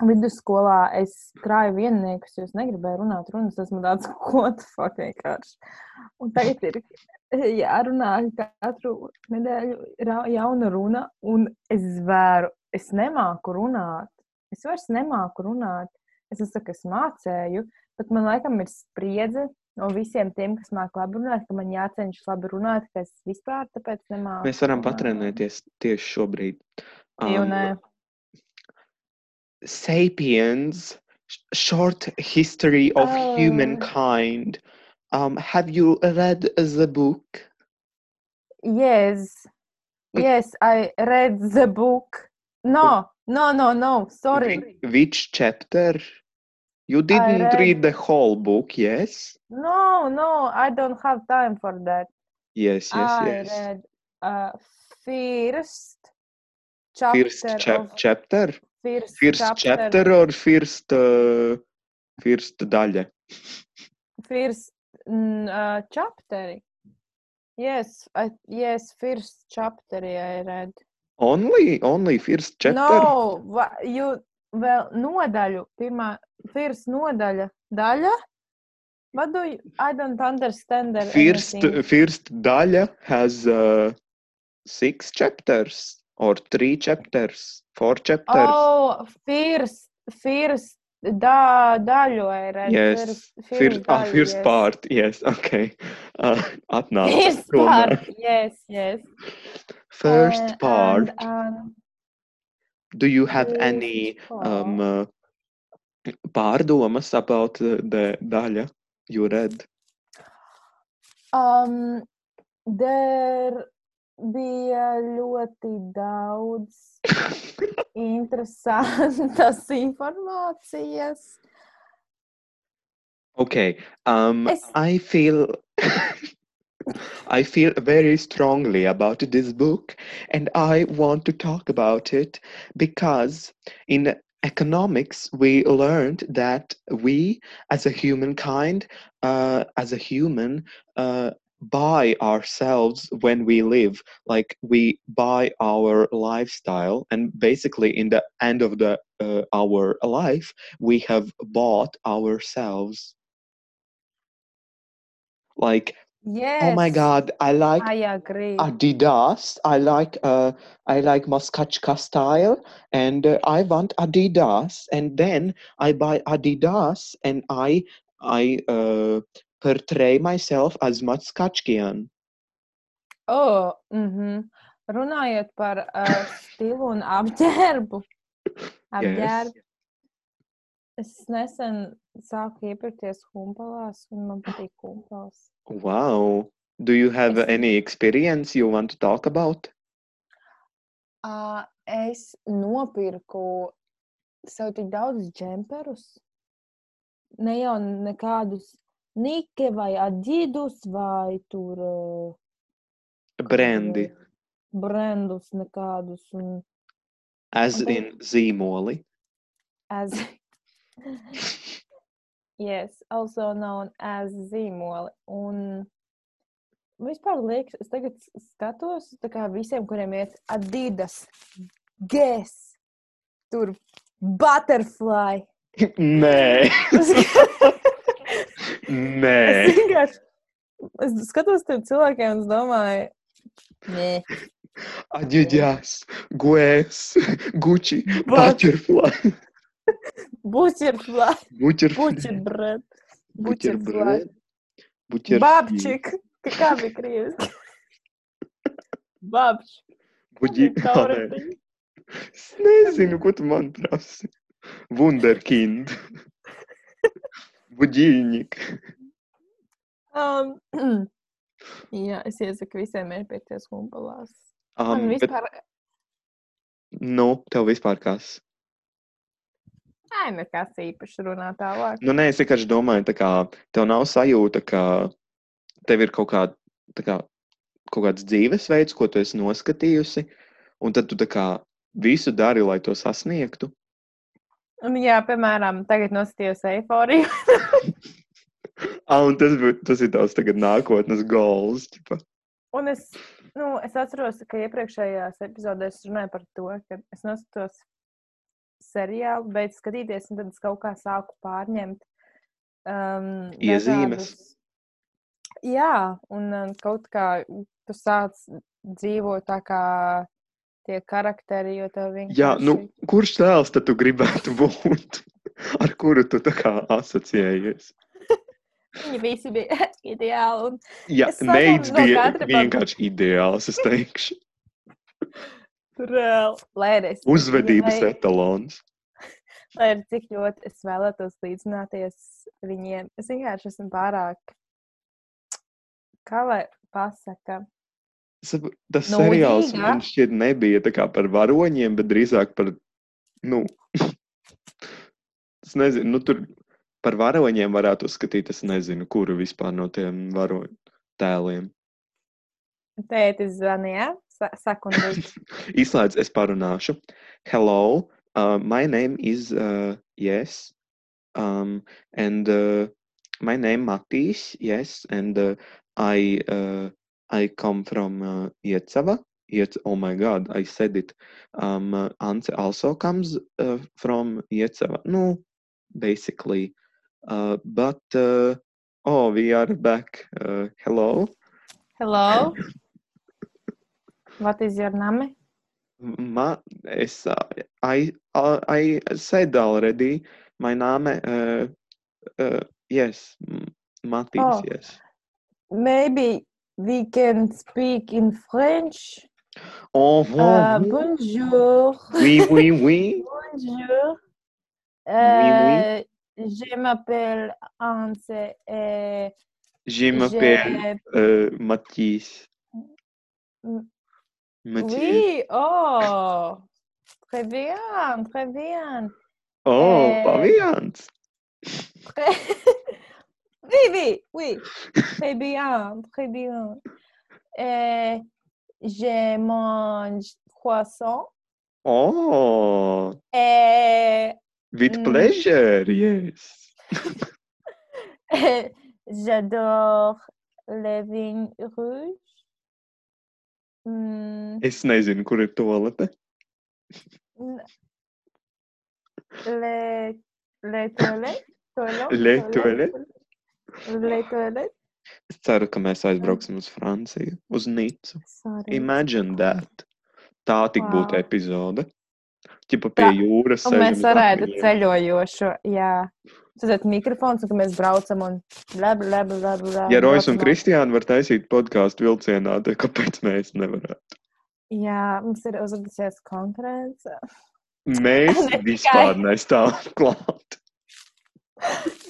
vidusskolā es krāju vienniekus, jo es negribēju runāt runas. Esmu tāds, ko tu fuck vienkārši. Un tagad ir jārunā katru nedēļu jauna runa, un es zvēru, es nemāku runāt. Es vairs nemāku runāt. Es nesaku, ka es mācēju, bet man laikam ir spriedze no visiem tiem, kas māca labi runāt, ka man jācenšas labi runāt, ka es vispār tāpēc nemāku.
Mēs varam patrenēties tieši šobrīd. Um,
nē.
Sapiens, sh- short history of
Oh.
humankind. Um, have you read the book?
Yes. Yes, I read the book. No, no, no, no. Sorry.
Whi- Which chapter? You didn't
read-
read the whole book, yes?
No, no, I don't have time for that.
Yes, yes,
I
yes.
read uh, first chapter.
First chap-
of
chapter?
first,
First chapter or first, uh, first daļa?
First mm, uh, chapter. Yes, I, yes, first chapter I read.
Only, only first chapter?
No, you vēl nodaļu, pirmā, first nodaļa, daļa. What do you, I don't understand
First,
anything.
first daļa has uh, six chapters or three chapters, four chapters.
Oh, first, first da, daļu I read.
yes,
First,
first, ah,
daļu,
first
yes.
part, yes, okay. Uh, atnāca.
First
tomēr.
part, yes, yes.
First
Uh,
part.
And, um,
Do you have
first
any um,
part.
uh, pārdomas about the, the daļa you read?
Um, there bija ļoti daudz interesantas informācijas.
Okay. Um,
Es-
I feel I feel very strongly about this book, and I want to talk about it because in economics we learned that we, as a humankind, uh, as a human, uh, buy ourselves when we live. Like we buy our lifestyle, and basically, in the end of the uh, our life, we have bought ourselves. Like
Yes,
oh my god i like
I agree.
adidas i like uh i like moskachka style and uh, i want adidas and then i buy adidas and i i uh portray myself as moskachkian
Oh, mhm. Runājot par uh, stilu un apģērbu. apģērbu. Es nesen sāku iepirkties humpalās, un man patīk humpals.
wow do you have
Es-
any experience you want to talk about
Uh, es nopirku sev tik daudz džemperus. Ne jau nekādus Nike vai Adidas vai tur
brandy
brandus nekādus. Un
As
Un
in zīmoli.
As... yes, also known as zīmoli. Un vispār liekas, es tagad skatos, tā kā visiem, kuriem ir Adidas, Guess, tur Butterfly.
Nē,
Es
nē.
vienkārši es skatos tiem cilvēkiem un es domāju, nē,
Adidas, Guess, Gucci,
But-
Butterfly.
Butterfly,
Butterfly.
Butterbread, Butterfly,
Buterbread. Buterfly.
Babčik, kā kā bija krieviski? Babč.
Buģi... Ah, nē.
Tauratiņ.
Es nezinu, ko tu man prasi. Wunderkind. Buģīņik.
Um, jā, es iesaku visiem iepirkties humpalās. Man
Um, bet,
vispār,
nu, tev vispār kas?
Ai, nekas īpaši runā tālāk.
Nu, nē, es vienkārši domāju, kā tev nav sajūta, ka tev ir kaut, kā, kā, kaut kāds dzīvesveids, ko tu esi noskatījusi, un tad tu kā visu dari, lai to sasniegtu.
Un, jā, piemēram, tagad nostājos eiforiju.
Ah, un tas, tas ir tavs nākotnes goals. ķipa.
Un es, nu, es atceros, ka iepriekšējās epizodēs runāju par to, ka es noskatos seriālu, beidzu skatīties, un tad es kaut kā sāku pārņemt um,
Iezīmes.
dažādus- Jā, un um, kaut kā tu sāc dzīvot tā kā tie karakteri, jo tev vienkārši.
Jā, nu, kurš tēls tad tu gribētu būt? Ar kuru tu tā kā asociējies?
Viņi visi bija ideāli.
Jā, neids
no
bija
par-
vienkārši ideāls, es teikšu.
Tur, es-
Uzvedības
lai-
etalons.
Lai arī cik ļoti es vēlētos līdzināties viņiem, es vienkārši esmu pārāk, kā lai pasaka,
Sap- Tas
Nu,
seriāls
Nūdīga.
man šķiet nebija tā kā par varoņiem, bet drīzāk par, nu, es nezinu, nu tur par varoņiem varētu uzskatīt, es nezinu, kuru vispār no tiem varoņu tēliem.
tētis zvanīja, viņš
Izslēdz, es parunāšu. Hello, uh, my name is uh, Yes, um, and uh, my name Matīs, yes, and uh, I uh, I come from uh, Iecava. Iec oh my God, I said it. Um, uh, Ance also comes uh, from Iecava. No, basically, uh, but uh, oh, we are back. Uh, hello.
hello, what is your name?
Ma, es, I, I said already my name. Uh, uh, yes, Matis.
Oh.
Yes.
Maybe we can speak in French.
Oh,
Uh, bonjour.
oui, oui, oui.
Bonjour.
oui.
Euh, Je m'appelle Anse et
Je m'appelle
je-
uh,
Oui, oh, très bien, très bien.
Oh,
euh,
pavians.
Très... oui, oui, oui, très bien, très bien. Et je mange croissant
Oh,
et,
with
Mm.
pleasure, yes.
et j'adore les vignes rouges. Mm,
Es nezinu, kur ir toalete.
les, les toilettes. toilettes,
Les
toilettes, Les toilettes.
Es ceru, ka mēs aizbrauksim uz Franciju, uz.
Sorry.
Imagine that. Tā tik būtu
Wow.
epizode. Čipa pie
Tā,
jūras.
Mēs varētu ceļojošo, jā. Tad mikrofons, un mēs braucam un bla, bla, bla.
Ja Rojas un. Kristiāna var taisīt podkāstu vilcienā, tad kāpēc mēs nevarētu?
Jā, mums ir uzradusies konference.
Mēs
Ne tikai.
vispār nestāvam klāt.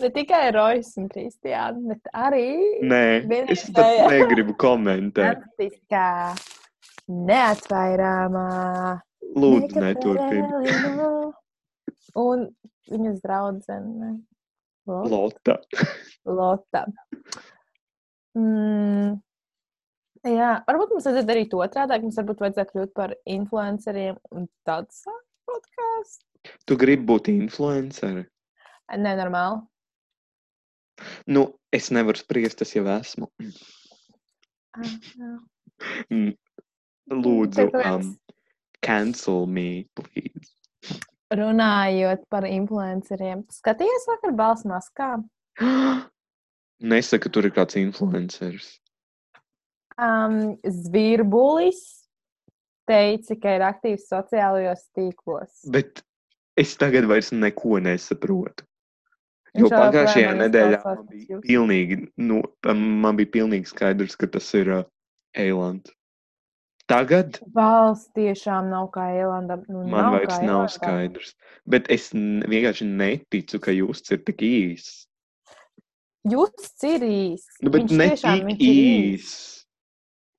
Ne tikai Rojas un Kristiāna, bet arī
Nē,
Vienīgā,
es pat negribu komentēt.
Fantastiskā, neatvairāmā.
Lūdzu, neturpini.
Un viņas draudzene. Lo-
Lota.
Lota. Mm. Jā, varbūt mums vajadzētu darīt otrādi. Mums varbūt vajadzētu kļūt par influenceriem un tad sākt podkāstu.
Tu gribi būt influenceri?
Nenormāli.
Nu, es nevaru spriest, es jau esmu.
Ah,
Lūdzu, um, cancel me, please.
Runājot par influenceriem, skaties vakar balss maskā.
Nesaka, tur ir kāds influenceris.
Um, Zvirbulis teica, ka ir aktīvs sociālajos tīklos.
Bet es tagad vairs neko nesaprotu. Jo pagājušajā nedēļā man bija pilnīgi, nu, man bija pilnīgi skaidrs, ka tas ir uh, Eilands. Tagad
Balss tiešām nav kā Eilandam. Nu,
man
nav
vairs nav
Eilandam.
skaidrs. Bet es vienkārši neticu, ka jūs ir tik īss.
Jūs ir īsts.
Nu, bet
Viņš
ne
tiešām
tik
īss.
īss.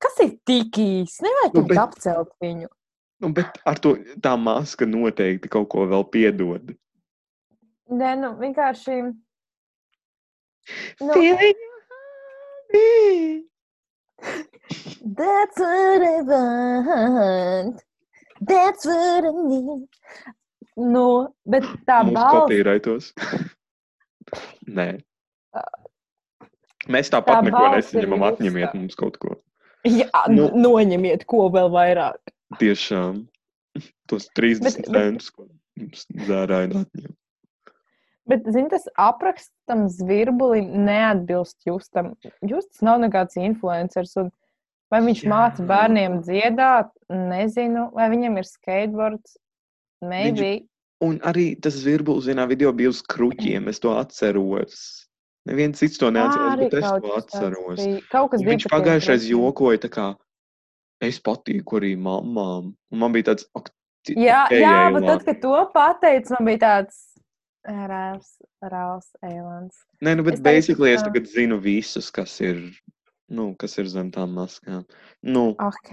Kas ir tik īsts? Nevajag
Nu, bet-
apcelt viņu.
Nu, bet ar to tā maska noteikti kaut ko vēl piedod.
Nē, nu vienkārši. Nu,
happy.
That's what I want. That's what I need. Nu, bet tā
Mūsu
balss.
kopīraitos. Nē. Mēs
Tā
tāpat neko
balss ir
nesaņemam. Atņemiet mums kaut ko.
Jā,
Nu.
nu. noņemiet ko vēl vairāk.
Tiešām. Tos 30
Bet- bet-
centus, ko mums zērāja atņem.
Bet, zini, tas apraksts tam zvirbulim neatbilst justam. Justas nav nekāds influenceris. Un vai viņš
Jā.
māca bērniem dziedāt, nezinu. Vai viņam ir skateboards, maybe.
Un arī tas zvirbulis vienā video bija uz kruķiem. Es to atceros. Neviens cits to neatceros, bet es to atceros.
bija.
Viņš pagājušais jokoja, tā kā es patīku arī mamām. Un man bija tāds, ak,
Jā,
okei,
jā bet tad, kad to pateicu, man bija tāds rāvs, rāvs eilants.
Nē, nu, bet
Es
basically es
ā.
tagad zinu visus, kas ir, nu, kas ir zem tām maskām. Nu,
Ok,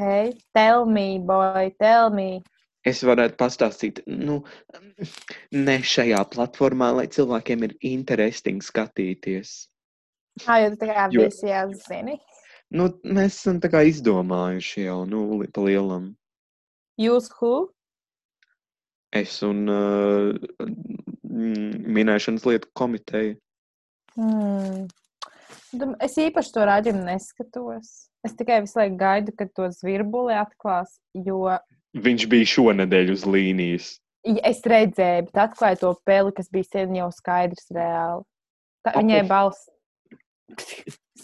tell me, boy, tell me.
es varētu pastāstīt, nu, ne šajā platformā, lai cilvēkiem ir interesanti skatīties.
Kā jau tā kā
Jo-
visi jau zini?
Nu, mēs esam tā kā izdomājuši jau, nu, pa lielam.
Jūs who?
Es un uh, minēšanas lietu komiteja.
Hmm. Es īpaši to raidījumu neskatos. Es tikai visu laiku gaidu, kad to zvirbuli atklās, jo
Viņš bija šonadēļ uz līnijas.
ja es redzēju, bet atklāju to peli, kas bija sen jau skaidrs reāli. Tā, viņai balss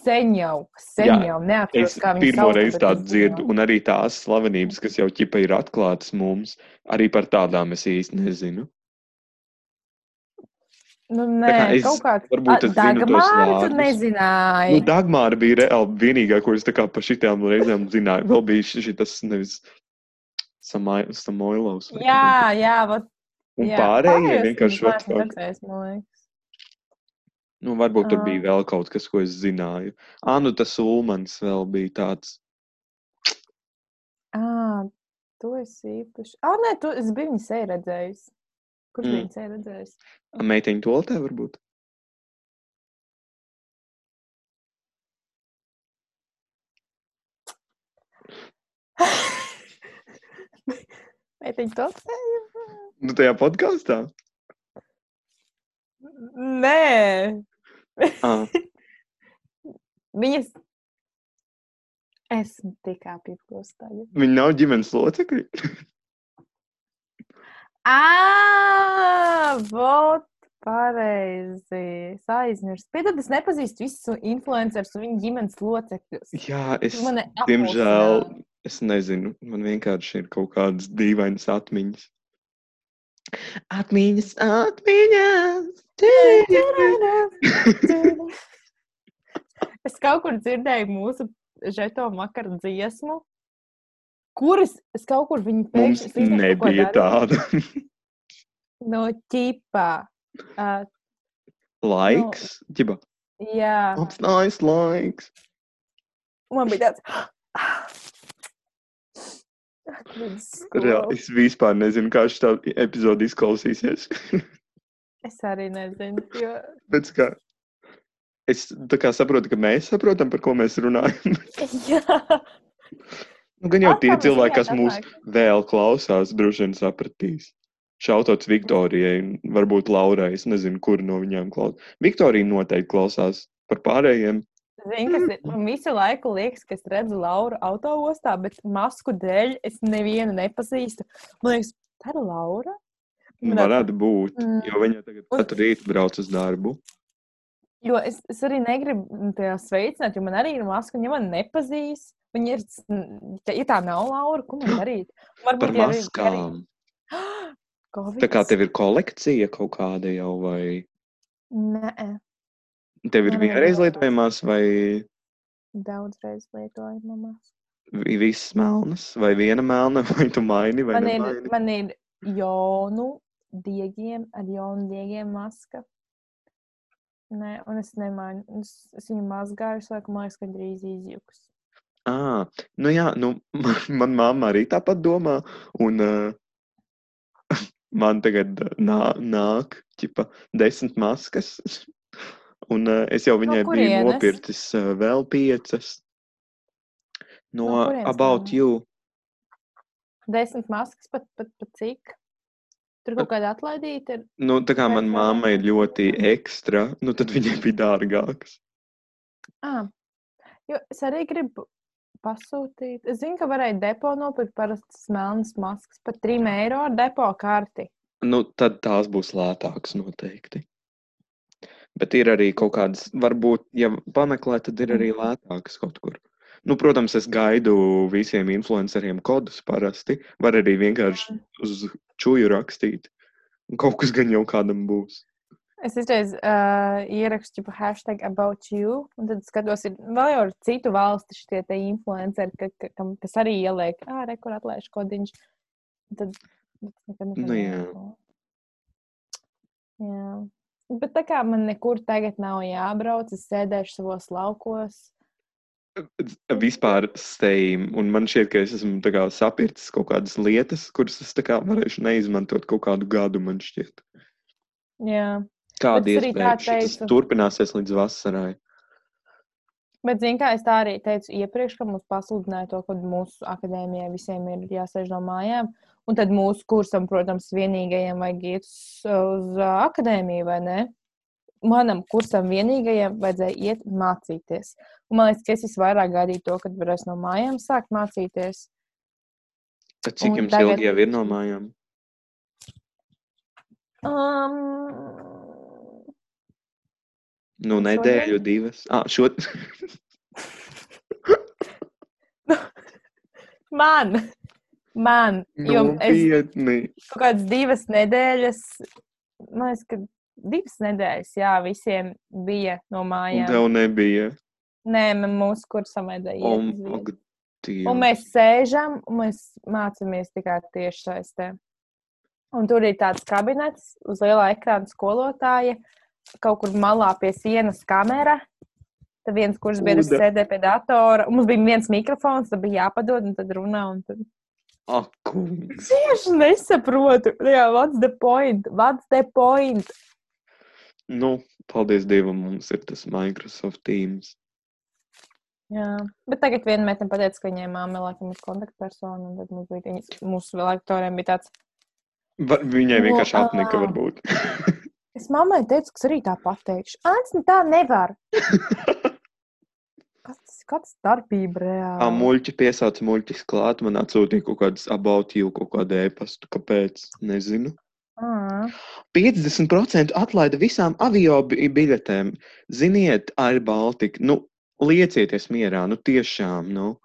sen jau, sen
Jā,
jau neatceros,
Es
kā viņa
pirmo reizi tādu dzirdu, un arī tās slavenības, kas jau ķipa ir atklātas mums, arī par tādām es īsti nezinu.
Nu, nē,
kā es
kaut
zinu tos
Dagmāra tu nezināji.
Nu, Dagmāra bija reāli vienīgā, ko es tā kā pa šitām reizēm zināju. Vēl bija šis nevis Samai- Samoilovs. kā
jā, jā, vat,
Un
jā.
pārējie vienkārši
neesmu
kaut
liekas.
Nu, varbūt tur bija vēl kaut kas, ko es zināju. Ā, nu tas Ulmans vēl bija tāds.
Ā, to es īpaši. Ā, nē, to es biju viņu seju redzējis. Kurš
Mm.
viņu seju redzējis?
Meiteņu toltē varbūt.
Meitiņu to seju?
Nu, tajā podkāstā.
Nē.
Ah,
Viņas. Esmu tik apjukos tagad.
viņi nav ģimenes locekļi.
Ā, vot, pareizi. Es aizmirsu. Piedod, es nepazīstu visus influencerus un viņu ģimenes locekļus.
Jā, es, diemžēl, es nezinu. Man vienkārši ir kaut kādas dīvainas atmiņas. Atmiņas, atmiņas.
Es kaut kur dzirdēju mūsu žeto makaru dziesmu, kuras es kaut kur viņu pēkšņi ko
nebija tāda.
No ķipā. Uh,
Laiks, ģiba.
jā,
Mums nice laiks.
man bija tāds.
Reāli, es vispār nezinu, kā šī epizode izklausīsies.
Es arī nezinu. Jo...
Bet kā, es kā saprotu, ka mēs saprotam, par ko mēs runājam.
Jā,
Nu, gan jau tie cilvēki, kas mūs vēl klausās, droši vien sapratīs. Šautots Viktorijai, un varbūt Laurai. Es nezinu, kur no viņām klausās. Viktorija noteikti klausās par pārējiem.
Zini, kas ir? Man visu laiku liekas, ka es redzu Lauru autoostā, bet masku dēļ es nevienu nepazīstu. Man liekas, tā ir Laura. Man
Varētu būt,
Mm.
jo viņa tagad
Un-
katru rītu brauc uz darbu.
Jo es, es arī negribu tajā sveicināt, jo man arī ir maska, viņa man nepazīst. Viņa ir, ja tā nav Laura, ko man darīt?
Par
Varbūt arī-
maskām.
Covid?
Tā kā tev ir kolekcija kaut kāda jau, vai
Nē,
tev ir
ir
vienreiz lietojamās, vai
daudz reizes lietoju mamā.
vi- visas melnas, vai viena melna, vai tu maini, vai
Man ir,
nemaini?
man ir jonu diegiem, ar jonu diegiem maska. Nē, un es nemainu. Es, es viņu mazgāju, es laikam, liekas, ka drīz izjuks.
À, nu jā, nu, man, man mamma arī tāpat domā. Un uh, man tagad nā, nāk ķipa, desmit maskas. Un uh, es jau viņai biju
kurienes?
nopircis uh, vēl piecas. No,
No
no
kurienes
About
nāk?
You.
Desmit maskas, pat, pat, pat cik? Tur kaut kāda atlaidīta ir.
Nu, tā kā man
tā
mamma ir ļoti ekstra, nu, tad viņai bija dārgāks.
Ah, jo es arī gribu pasūtīt. Es zinu, ka varēja depo nopirkt parastas melnas maskas par 3 eiro ar depo karti.
Nu, tad tās būs lētākas noteikti. Bet ir arī kaut kādas, varbūt, ja pameklē, tad ir arī lētākas kaut kur. Nu, protams, es gaidu visiem influenceriem kodus parasti. Var arī vienkārši uz čūju rakstīt. Kaut kas gan jau kādam būs.
Es izreiz uh, ierakstu hashtag about you, un tad skatos, ir vēl jau citu valstu šie te influenceri, ka, ka, kam, kas arī ieliek, ah, re, kur atlaiž kodiņš. Tad nekad neko
Nu, jā.
Jā. Bet tā kā man nekur tagad nav jābrauc, es sēdēšu savos laukos.
Vispār steim. Un man šķiet, ka es esmu kā sapircis kaut kādas lietas, kuras es kā varēšu neizmantot kaut kādu gadu, man šķiet.
Jā.
Kāda iespēja
teicu.
turpināsies līdz vasarai?
Bet, zināmā mērā, es tā arī teicu iepriekš, ka mums pasludināja to, ka mūsu akadēmijai visiem ir jāsēž no mājām. Un tad mūsu kursam, protams, vienīgajam vajag iet uz, akadēmiju, vai ne? Manam kursam vienīgajam vajadzēja iet mācīties. Un man liekas, ka es visvairāk gaidīju to, kad varēs no mājām sākt mācīties.
Tad cik
Un
jums
tagad-
ilgi jau ir no mājām?
Um,
Nu, nedēļu, divas. Ah, šo...
man, man, jo es
Nopietni.
kaut kādas divas nedēļas, man liekas, ka divas nedēļas, jā, visiem bija no mājām.
tev nebija.
Nē, man mūsu kursam vajadzēja iet.
Ak,
Un mēs sēžam, un mēs mācāmies tikai tieši saistē. Un tur ir tāds kabinets uz lielā ekrāna skolotāja, kaut kur malā pie sienas kamera. Tad viens kurs biedrs sēdēja pie datora. Mums bija viens mikrofons, tad bija jāpadod, un tad runā. Un tad...
Ak, kungs.
Tieši nesaprotu. Jā, what's the point? What's the point?
Nu, paldies Dievam, mums ir tas Microsoft Teams.
Jā, bet tagad viena meitene pateica, ka viņai māte laikam ir kontaktpersona, un tad mums bija, viņas- mūsu lektoriem bija tāds.
Va, viņai vienkārši apnika, varbūt.
Es mammai teicu, ka es arī tā pateikšu. Ants, nu tā nevar. Kas tas kāds starpība
Tā
reāli?
muļķi piesauca muļķis klāt, man atsūtīja kaut kādas about you, kaut kādu ēpastu. Kāpēc? Nezinu.
Ā,
50% atlaida visām avio bi- biļetēm. Ziniet, Air Baltica. Nu, liecieties mierā, nu tiešām, nu,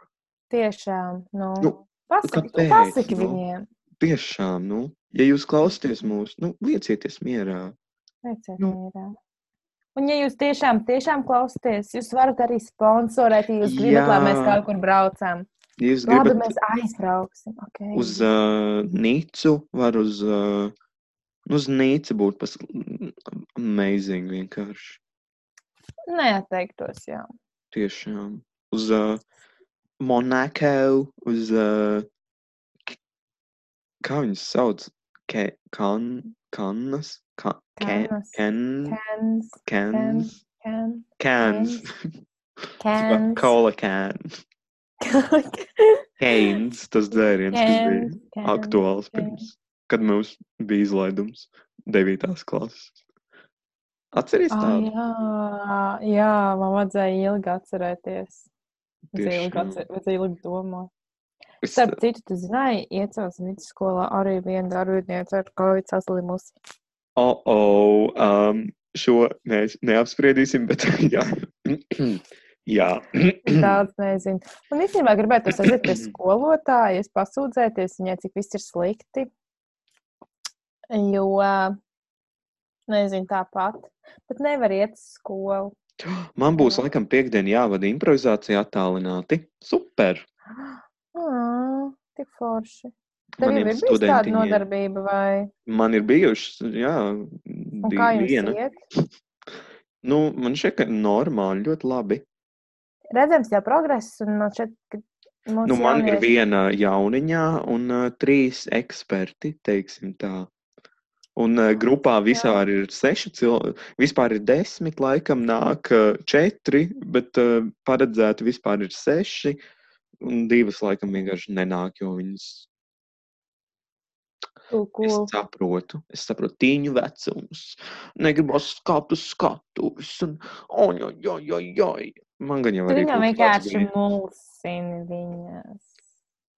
Tiešām, nu,
Nu,
pasaki,
kāpēc,
pasaki
nu?
viņiem.
tiešām, nu. Ja jūs klausāties mūs, nu, liecieties mierā.
Teiciet
Nu.
mierā. Un, ja jūs tiešām, tiešām klausāties, jūs varat arī sponsorēt, ja jūs gribat, lai mēs
Jā.
kaut kur braucam.
Ja jūs
Labi,
gribat
mēs aizbrauksim. Okay.
uz uh, Nīcu, var uz, uh, uz Nīcu būt pas amazing vienkārši.
Neatteiktos, jā.
Tiešām. Uz uh, Monako, uz. Uh, kā viņas sauc? Ke, kan, kannas? Ke,
Kannas.
ken,
Cans,
cans?
can,
Cans.
cans.
Cola can. Canes, tas dzēriens, kas bija
Cans, cans,
aktuāls
cans.
pirms kad mums bija izlaidums 9. klases. Atceries
Ah,
tādu?
jā, jā, man vajadzēja ilgi atcerēties. Vajadzēja ilgi, atcer, vajadzēja ilgi domāt.
Es,
Starp citu, tu zināji, iecels vidusskolā arī viena darbiniece ar covid saslimusi.
Oh, oh, um, šo mēs neapspriedīsim, bet jā. jā.
Daudz nezinu. Un īstenībā gribētu aiziet pie skolotājas, pasūdzēties viņai, cik viss ir slikti. Jo, nezinu, tāpat. Bet nevar iet uz skolu.
Man būs laikam piekdiena jāvada improvizācija attālināti. Super!
Ah, tik forši. Tev
Maniem
ir bijusi tāda nodarbība, vai
Man ir bijušas, jā,
un kā jums
viena.
iet?
Nu, man šķiet, ka normāli, ļoti labi.
Redzams jau progress, un no šeit, kad mums
Nu, man ir
jaunieši-
viena jauniņā un uh, trīs eksperti, teiksim tā. Un uh, grupā vispār ir seši cilvēki, vispār ir desmit, laikam nāk uh, četri, bet uh, paredzēti vispār ir seši. Un divas, laikam, vienkārši nenāk, jo viņas
Cool,
Es saprotu, es saprotu tīņu vecumus. Negribu skatu skatuves. Un, oi, oi, oi. Man gan jau arī
viņam
kāds
vienkārši
bija.
mulsini viņas.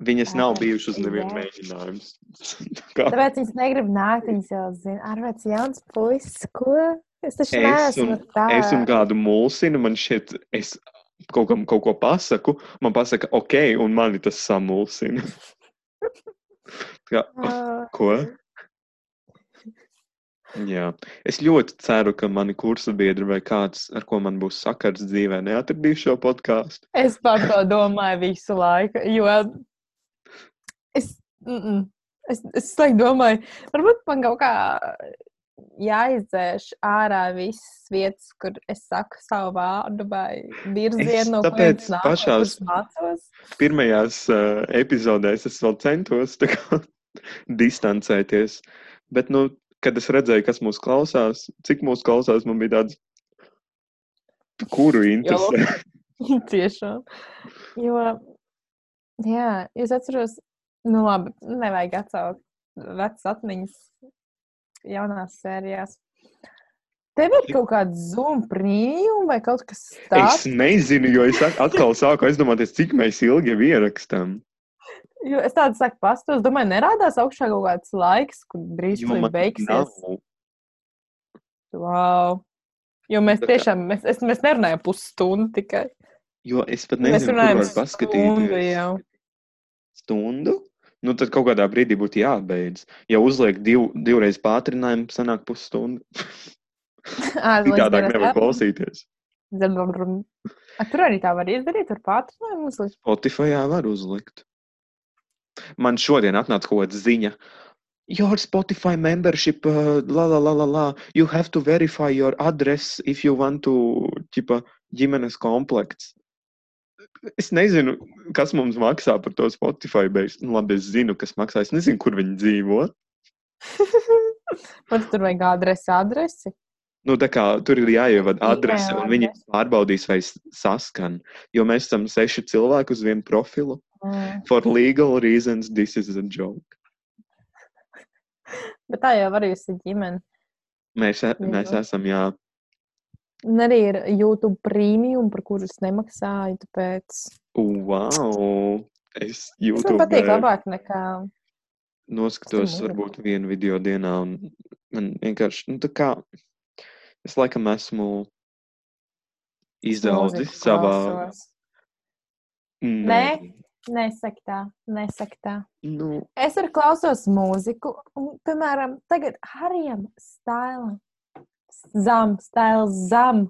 Viņas nav bijušas uz nevienu mēģinājumu.
Tāpēc viņas negrib nākt, viņas jau zina. Arvēts jauns puisis, ko? Es taču
Es
neesmu
un,
tā.
es un kādu mulsinu, man šķiet, es kaut kam kaut ko pasaku, man pasaka, ok, un mani tas samulsina. Kā, "Ah,
Ah,
ko? Jā, es ļoti ceru, ka mani kursa biedri vai kāds, ar ko man būs sakars dzīvē, neatradīs šo podkāstu.
Es par to domāju visu laiku, jo es, mm -mm, es, es laikam domāju, varbūt man kaut kā jāizdzēš ārā visas vietas, kur es saku savu vārdu vai virzienu, no kurienes vai
pašās-. Pirmajās uh, epizodēs es vēl centos kā, distancēties, bet, nu, kad es redzēju, kas mūs klausās, cik mūs klausās, man bija tāds, kuru interesē.
Tiešām. Jo, jā, es atceros, nu labi, nevajag atsaukt vecas atmiņas jaunās sērijās. Tev ir kaut kāda zoom prīma vai kaut kas
Es
tāds.
nezinu, jo es at- atkal sāku aizdomāties, cik mēs ilgi jau ierakstām.
Jo es tādu saku, pastos, domāju, nerādās augšā kaut kāds laiks, kur drīz
man
beigsies.
nav.
Wow. Jo mēs
kā-
tiešām, mēs, es, mēs nerunājam pusstundu tikai.
Jo es pat nezinu, kur var
stundu
paskatīties.
jau.
Stundu? Nu, tad kaut kādā brīdī būtu jābeidz. Ja uzliek div, divreiz pātrinājumu, sanāk pusstunda.
Dienas
nevar klausīties.
A, Tur arī tā var izdarīt, ar pātrinājumu uzlikt.
Spotify var uzlikt. Man šodien atnāca kaut kāda ziņa. Your Spotify membership, uh, la, la, la, la, la. You have to verify your address if you want to, ķipa, ģimenes komplekts. Es nezinu, kas mums maksā par to Spotify. Bet, nu, labi, es zinu, kas maksā. Es nezinu, kur viņi dzīvo.
Pat tur vajag adresi, adresi.
Nu, tā kā tur ir jāievada adrese, un viņi pārbaudīs, vai saskan. Jo mēs esam seši cilvēki uz vienu profilu.
Mm.
For legal reasons, this is a joke.
Bet tā jau var būt ģimene.
Mēs, e- mēs
Jā.
esam, jā,
Un arī ir YouTube premium, par kuru es nemaksāju. Tāpēc
wow! Es
tas man
YouTube
patīk labāk nekā.
noskatos varbūt vienu video dienā, un man vienkārši, nu, tā kā es laikam esmu izaudzis savā.
klausos.
Nē,
Nē? Nesaki tā, nesaki tā.
nu,
Es arī klausos mūziku, un, piemēram, tagad Harijam Stailam, Zam, Stails Zam,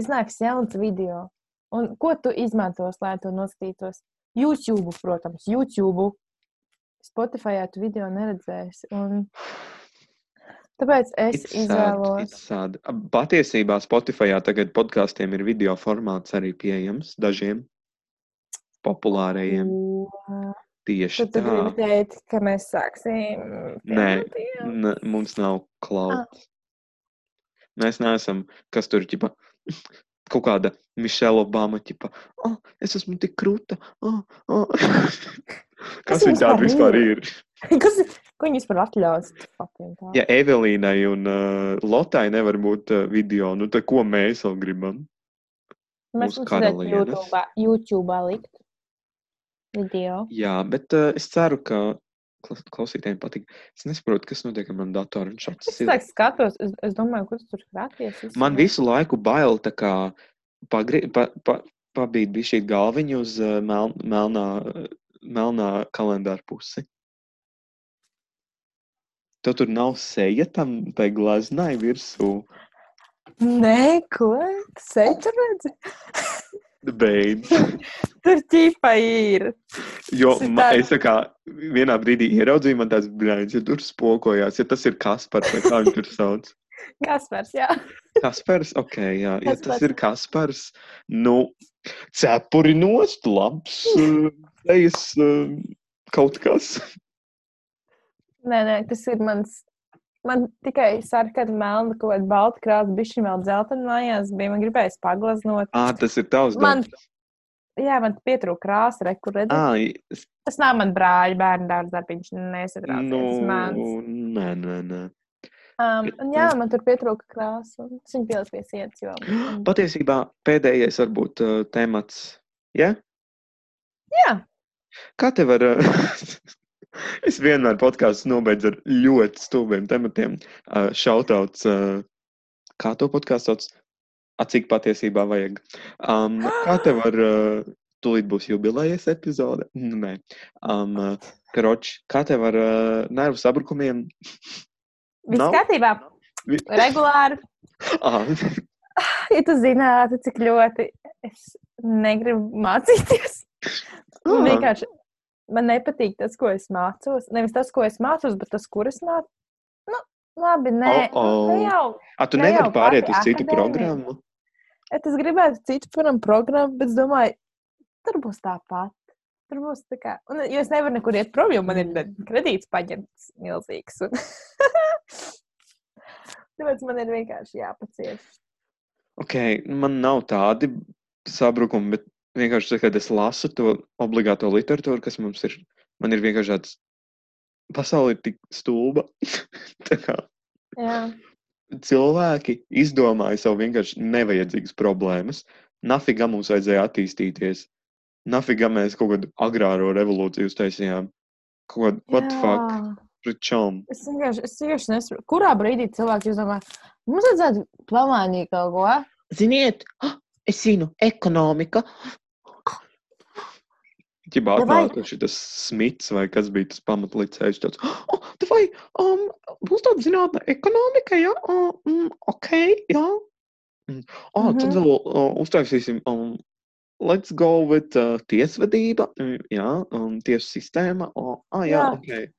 iznāks jauns video. Un ko tu izmantos, lai to noskatītos? YouTube, protams, YouTube. Spotify tu video neredzēsi. Un... Tāpēc es
it's sad,
izvēlos.
it's sad. Patiesībā Spotify tagad podkāstiem ir video formāts arī pieejams dažiem populārajiem.
Ko?
Tieši
Tad tu gribi
tā.
teikt, ka mēs sāksim.
Nē, mums nav klauds. Mēs neesam, kas tur ķipa, kaut kāda Mišela Obama ķipa. Oh, es esmu tik krūta. Oh, oh. Kas
Kas
viņa tāda
vispār ir? Kas, ko viņi vispār atļaus?
Ja Evelīnai un uh, Lotai nevar būt uh, video, nu tad ko mēs vēl gribam?
Mēs mums vajadzētu
karalienes.
YouTube, YouTube likt video.
Jā, bet uh, es ceru, ka klausītājiem patīk. Es nesaprotu, kas notiek ar manu datoru. Viņš
Es
šāds ir.
tā skatos, es, es domāju, kur tu tur krāties. visu
Man visu laiku bail tā kā pagri, pa, pa, pabīt bija šī galviņa uz uh, mel, melnā, melnā kalendāra pusi. Tev tur nav seja tam tai glaznai virsū.
Nē, ko? Sēž redzi?
Beidz.
Tur ķīpa ir.
Jo
Tas ir
ma,
tā-
es tā kā vienā brīdī ieraudzīju, man tāds brīdis, ja tur spokojās, ja tas ir Kaspars, vai kā viņš tur sauc.
Kaspars, jā.
Kaspars, ok, jā, ja tas
Kaspars.
ir Kaspars, nu, cepuri nost, labs, uh, ejas uh, kaut kas.
Nē, nē, tas ir mans. Man tikai sarkana, melna, kaut kāda balta krāsa, šī vēl dzeltena mājās. Bija man gribējās paglaznot.
Ā, tas ir tavs
Man-
darbs.
Jā, man pietrūka krāsa, re, kur redzēt.
Es-
Tas nav man brāļa bērnu dārza darbiņš, nesatraucies.
nu,
mans.
nē, nē, nē.
Um, un jā, man tur pietrūka krāsa. Es viņu pieliku pie sienas. Jo...
Patiesībā pēdējais varbūt uh, temats, ja?
Jā,
Kā tev var? es vienmēr podkāstu nobeidzu ar ļoti stulbiem tematiem. Uh, Šautauts, uh, kā to podkāstu sauc? A, cik patiesībā vajag? Um, kā tev var? Uh, Tūlīt būs jubilejas epizode. Nu, Nē, um, uh, karoč, kā tev ar uh, nervu sabrukumiem?
viss kārtībā. Regulāri.
Ah,
Ja tu zinātu, cik ļoti es negribu mācīties. Man
ah,
vienkārši man nepatīk tas, ko es mācos. Nevis tas, ko es mācos, bet tas, kur es mācos. Nu, labi, nē,
Oh, oh.
nu, ne jau.
A, tu
ne
nevari pāriet uz citu
akadēmija.
programmu?
Et es gribētu citu piemēram, programmu, bet es domāju, tur būs tāpat. Tur būs tā kā. Un, jo es nevaru nekur iet prom, jo man ir ne- kredīts paņemts milzīgs. Un... Tāpēc man ir vienkārši jāpacieš.
Ok, man nav tādi sabrukumi, bet vienkārši, tad, kad es lasu to obligāto literatūru, kas mums ir, man ir vienkārši tāds, pasaule ir tik stulba. Tā kā
Jā,
cilvēki izdomāja sev vienkārši nevajadzīgas problēmas. Nafigā mums vajadzēja attīstīties. Nafigā mēs kaut kādu agrāro revolūciju uztaisījām. Kaut kādu, what the fuck,
Jā.
pret čom.
Es vienkārši, es vienkārši nesaprotu, kurā brīdī cilvēki izdomā, mums vajadzētu pamainīt kaut ko.
Ziniet, es zinu, ekonomika.
Davai.
atnāca šis smits vai kas bija tas pamatlicējs. Tāds, oh, vai, um, būs tāda zinātne ekonomika, jā, uh, mm, ok, jā. Mm. Oh, tad
Mhm.
vēl uh, uztaisīsim, um, let's go with uh, tiesvedība, mm, jā, um, tiesu sistēma. Oh, ah, jā,
Jā.
ok.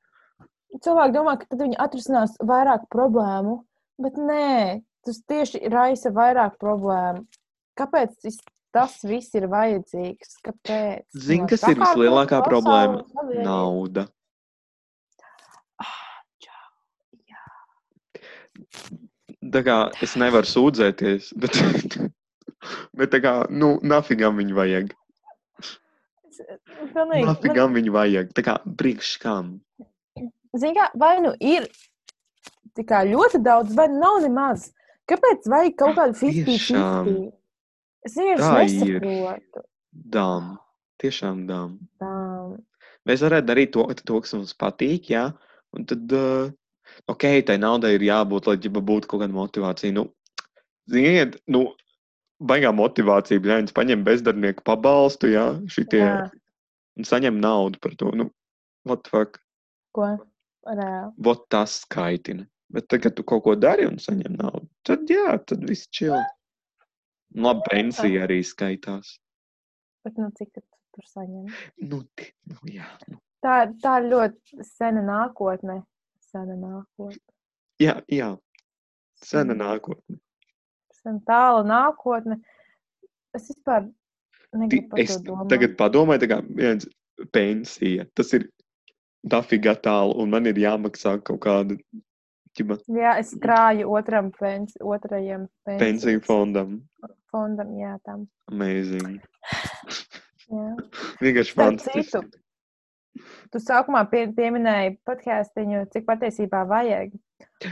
Cilvēki domā, ka tad viņi atrisinās vairāk problēmu, bet nē, tas tieši raisa vairāk problēmu. Kāpēc vis- tas viss ir vajadzīgs? Kāpēc?
Zini, kas ir vislielākā problēma?
savienību.
Nauda.
Ah, čau.
Tā kā es nevaru sūdzēties, bet, bet tā kā, nu, nafigam viņu vajag.
Pilnīgi. Man,
Nafigam viņu vajag. Tā kā priekš kam.
zini, kā, vai nu ir kā ļoti daudz, vai nav nemaz. Kāpēc vajag kaut kādu 50-50? Es vienkārši nesaprotu.
Dām. Tiešām dām.
Tā.
Mēs varētu darīt to, to kas mums patīk, jā. Un tad, uh, ok, tai naudai ir jābūt, lai ģipa būtu kaut kāda motivācija. Nu, ziniet, nu, baigā motivācija, bļaņas, paņem bezdarbnieku pabalstu, jā, šitie,
Jā.
un saņem naudu par to. Nu, what the fuck?
Ko? Reāli.
Vot tas skaitina. Bet tagad, tu kaut ko dari un saņem naudu, tad jā, tad viss čil. Labi, pensija arī skaitās.
Bet nu, cik tu tur saņem?
Nu, ti- nu jā, nu.
Tā, tā ir ļoti sena nākotne. Sena nākotne.
jā, jā. Sena nākotne.
Sena tāla nākotne. Es vispār negribu par
Es
to domāt.
tagad padomāju, tā kā viens pensija. Tas ir dafīgā tālu, un man ir jāmaksā kaut kāda ķiba,
Jā, es krāju otram pens, otrajam
pensiju fondam.
Fondam. Jā, tam.
Amazing.
Jā.
Vienkārši fantastiski.
Tu sākumā pie, pieminēji podkāstuņu, cik patiesībā vajag.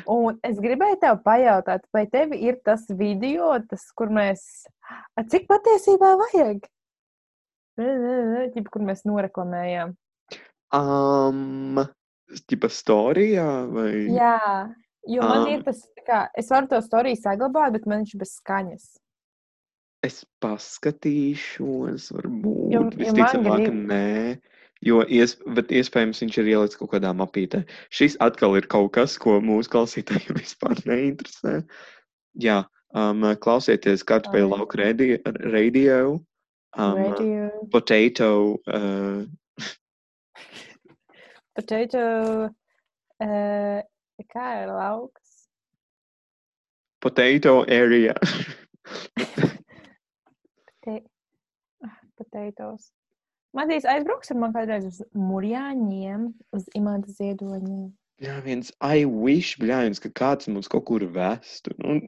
Un es gribēju tev pajautāt, vai tev ir tas video, tas, kur mēs. Cik patiesībā vajag? Ģip, kur mēs noreklamējām.
Um, Tipa storijā vai?
Jā, jo man
Ā.
ir tas, kā, es varu to storiju saglabāt, bet man viņš ir bez skaņas.
Es paskatīšos, varbūt.
Jo- jo
Visticamāk,
grib-
nē. Jo ies, iespējams viņš ir ielicis kaut kādā mapītē. Šis atkal ir kaut kas, ko mūsu klausītājiem vispār neinteresē. Jā, um, klausieties kartupeļu radio, radio um,
Radio,
potato. Uh,
potato, uh, kā ir lauks?
potato area.
Te, ah, potatoes. Matīs aizbrauks ar man kādreiz uz Mūrjāņiem, uz Imanta Ziedoņiem.
Jā, viens I wish, bļājums, ka kāds mums kaut kur vestu. Nu,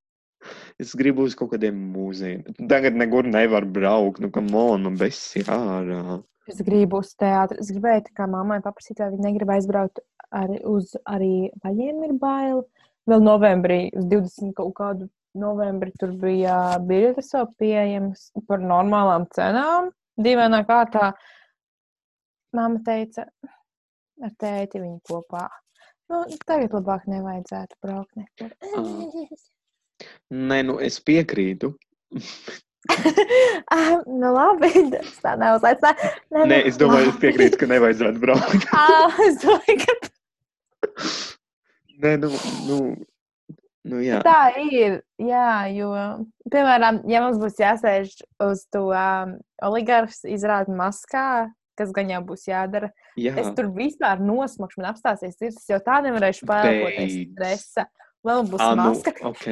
es gribu uz kaut kādiem mūzejiem. bet Tagad nekur nevar braukt. Nu, kam on, man besi ārā.
Es gribu uz teātri. Es gribēju tā kā mammai paprasīt, vai viņa negrib aizbraukt arī uz arī vaļiem ir bail. Vēl novembrī, uz 20 kaut kādu novembri, tur bija biļetes vēl pieejamas par normālām cenām. Dīvainā kārtā mamma teica, ar tēti viņu kopā. Nu, tagad labāk nevajadzētu braukt nekur.
Nē, nu es piekrītu.
ah, nu labi, tas tā neuzlaicināja. Nē,
Nē,
nu,
es domāju, es
labi.
piekrītu, ka nevajadzētu braukt.
Ah, es domāju, ka
Nē, nu, nu, nu jā.
tā ir. Jā, jo, piemēram, ja mums būs jāsēž uz to um, oligarhs izrādi maskā, kas gan jau būs jādara,
jā.
es tur vispār nosmakšu, man apstāsies sirds, es jau tā nevarēšu
Beidz.
stresa. Vēl būs
Ā, nu,
maska,
ok.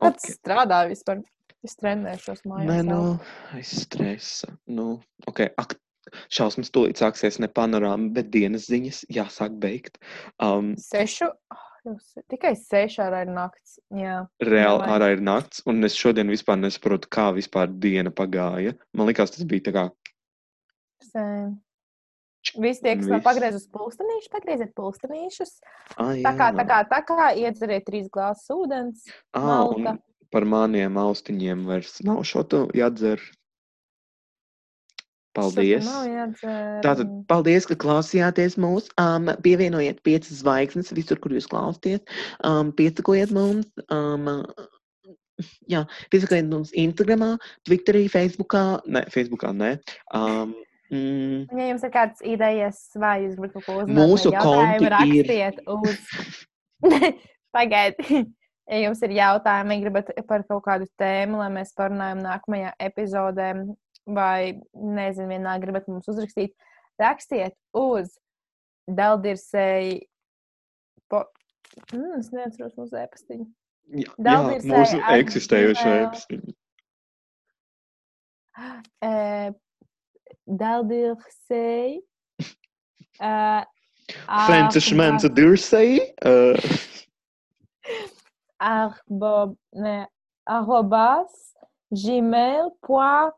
kad
Ok.
strādā vispār. Es trenēšos mājās.
Nē, nu, aiz stresa. Nu, ok, ak, šausmas tūlīt sāksies ne panorāma, bet dienas ziņas jāsāk beigt. Um,
Sešu. Oh, jūs, tikai sešu ārā ir nakts. Jā.
reāli ārā ir nakts, un es šodien vispār nesaprotu, kā vispār diena pagāja. Man liekas, tas bija tā kā.
Sēm. Visi tie, kas nav pagriezuši pulkstenīšus, pagrieziet pulkstenīšus.
Ah,
Tā kā, tā kā, tā kā iedzeriet trīs glāzes ūdens.
Ah, un
malta.
par maniem austiņiem vairs nav šo to jādzer. Paldies! Tātad, paldies, ka klausījāties mūs. Um, pievienojiet piecas zvaigznes visur, kur jūs klausāties. Um, piesakojiet mums. Um, jā, piesakojiet mums Instagram, Twitterī, Facebookā. Nē, Facebookā nē. Um, mm,
Ja jums ir kādas idejas, vai jūs gribat kaut ko uzzināt,
Mūsu konti ir-
rakstiet uz. Pagaidiet. Ja jums ir jautājumi, gribat par kaut kādu tēmu, lai mēs parunājam nākamajā epizodē, vai nezinu, vienā gribat mums uzrakstīt, rakstiet uz Daldirsēji. Po... Mm, es neatceros mūsu e-pastiņu.
jā, jā,
Daldirsai
mūsu
at
eksistējošā
gmail.
epistēma.
Eh, Daldirsēji. Uh,
Francis Mensa Dursey. Uh,
arbob, ne, arrobas gmail.com.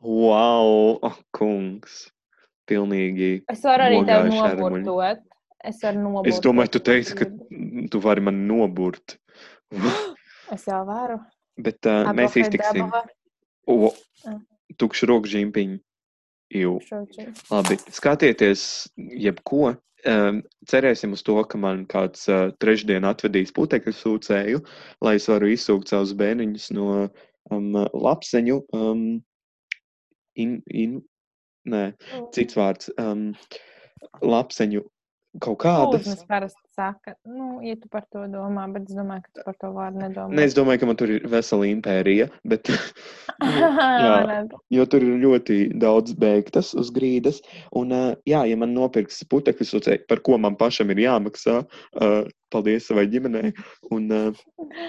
wow, oh, kungs. Pilnīgi.
Es varu arī tevi noburtot. Es varu noburtot.
Es domāju, tu
ja
teiksi, ka tu vari man noburt.
Es jau varu.
Bet uh, mēs iztiksim. O, tukšu roku žimpiņu. Jū. Labi, skatieties, jebko. Um, cerēsim uz to, ka man kāds uh, trešdien atvedīs putekļu sūcēju, lai es varu izsūkt savus bērniņus no um, lapseņu. Um, in, in, nē, cits vārds. Um, lapseņu kaut kādas.
Lūdzu, parasti saka, nu, ja tu par to domā, bet es domāju, ka tu par to vārdu nedomā.
Nē, es domāju, ka man tur ir vesela impērija, bet jā.
Redz.
jo tur ir ļoti daudz beigtas uz grīdas. Un, jā, ja man nopirks putekļu sūcēju, par ko man pašam ir jāmaksā, paldies savai ģimenei. Un,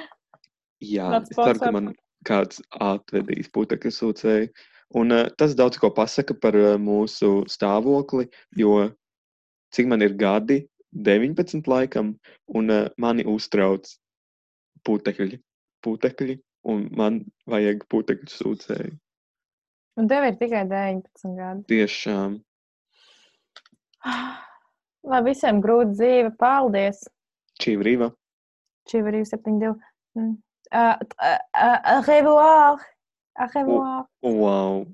jā, es ceru, ka man kāds atvedīs putekļu sūcēju. Un uh, tas daudz ko pasaka par uh, mūsu stāvokli, jo cik man ir gadi, 19 laikam, un uh, mani uztrauc putekļi, putekļi, un man vajag putekļu sūcēju.
Un tev ir tikai 19 gadi.
Tiešām.
Lai visiem grūta dzīve, paldies!
Čī brīvā.
Šī var arī 72. Mm. Uh, uh, uh, au revoir! Au revoir!
Wow.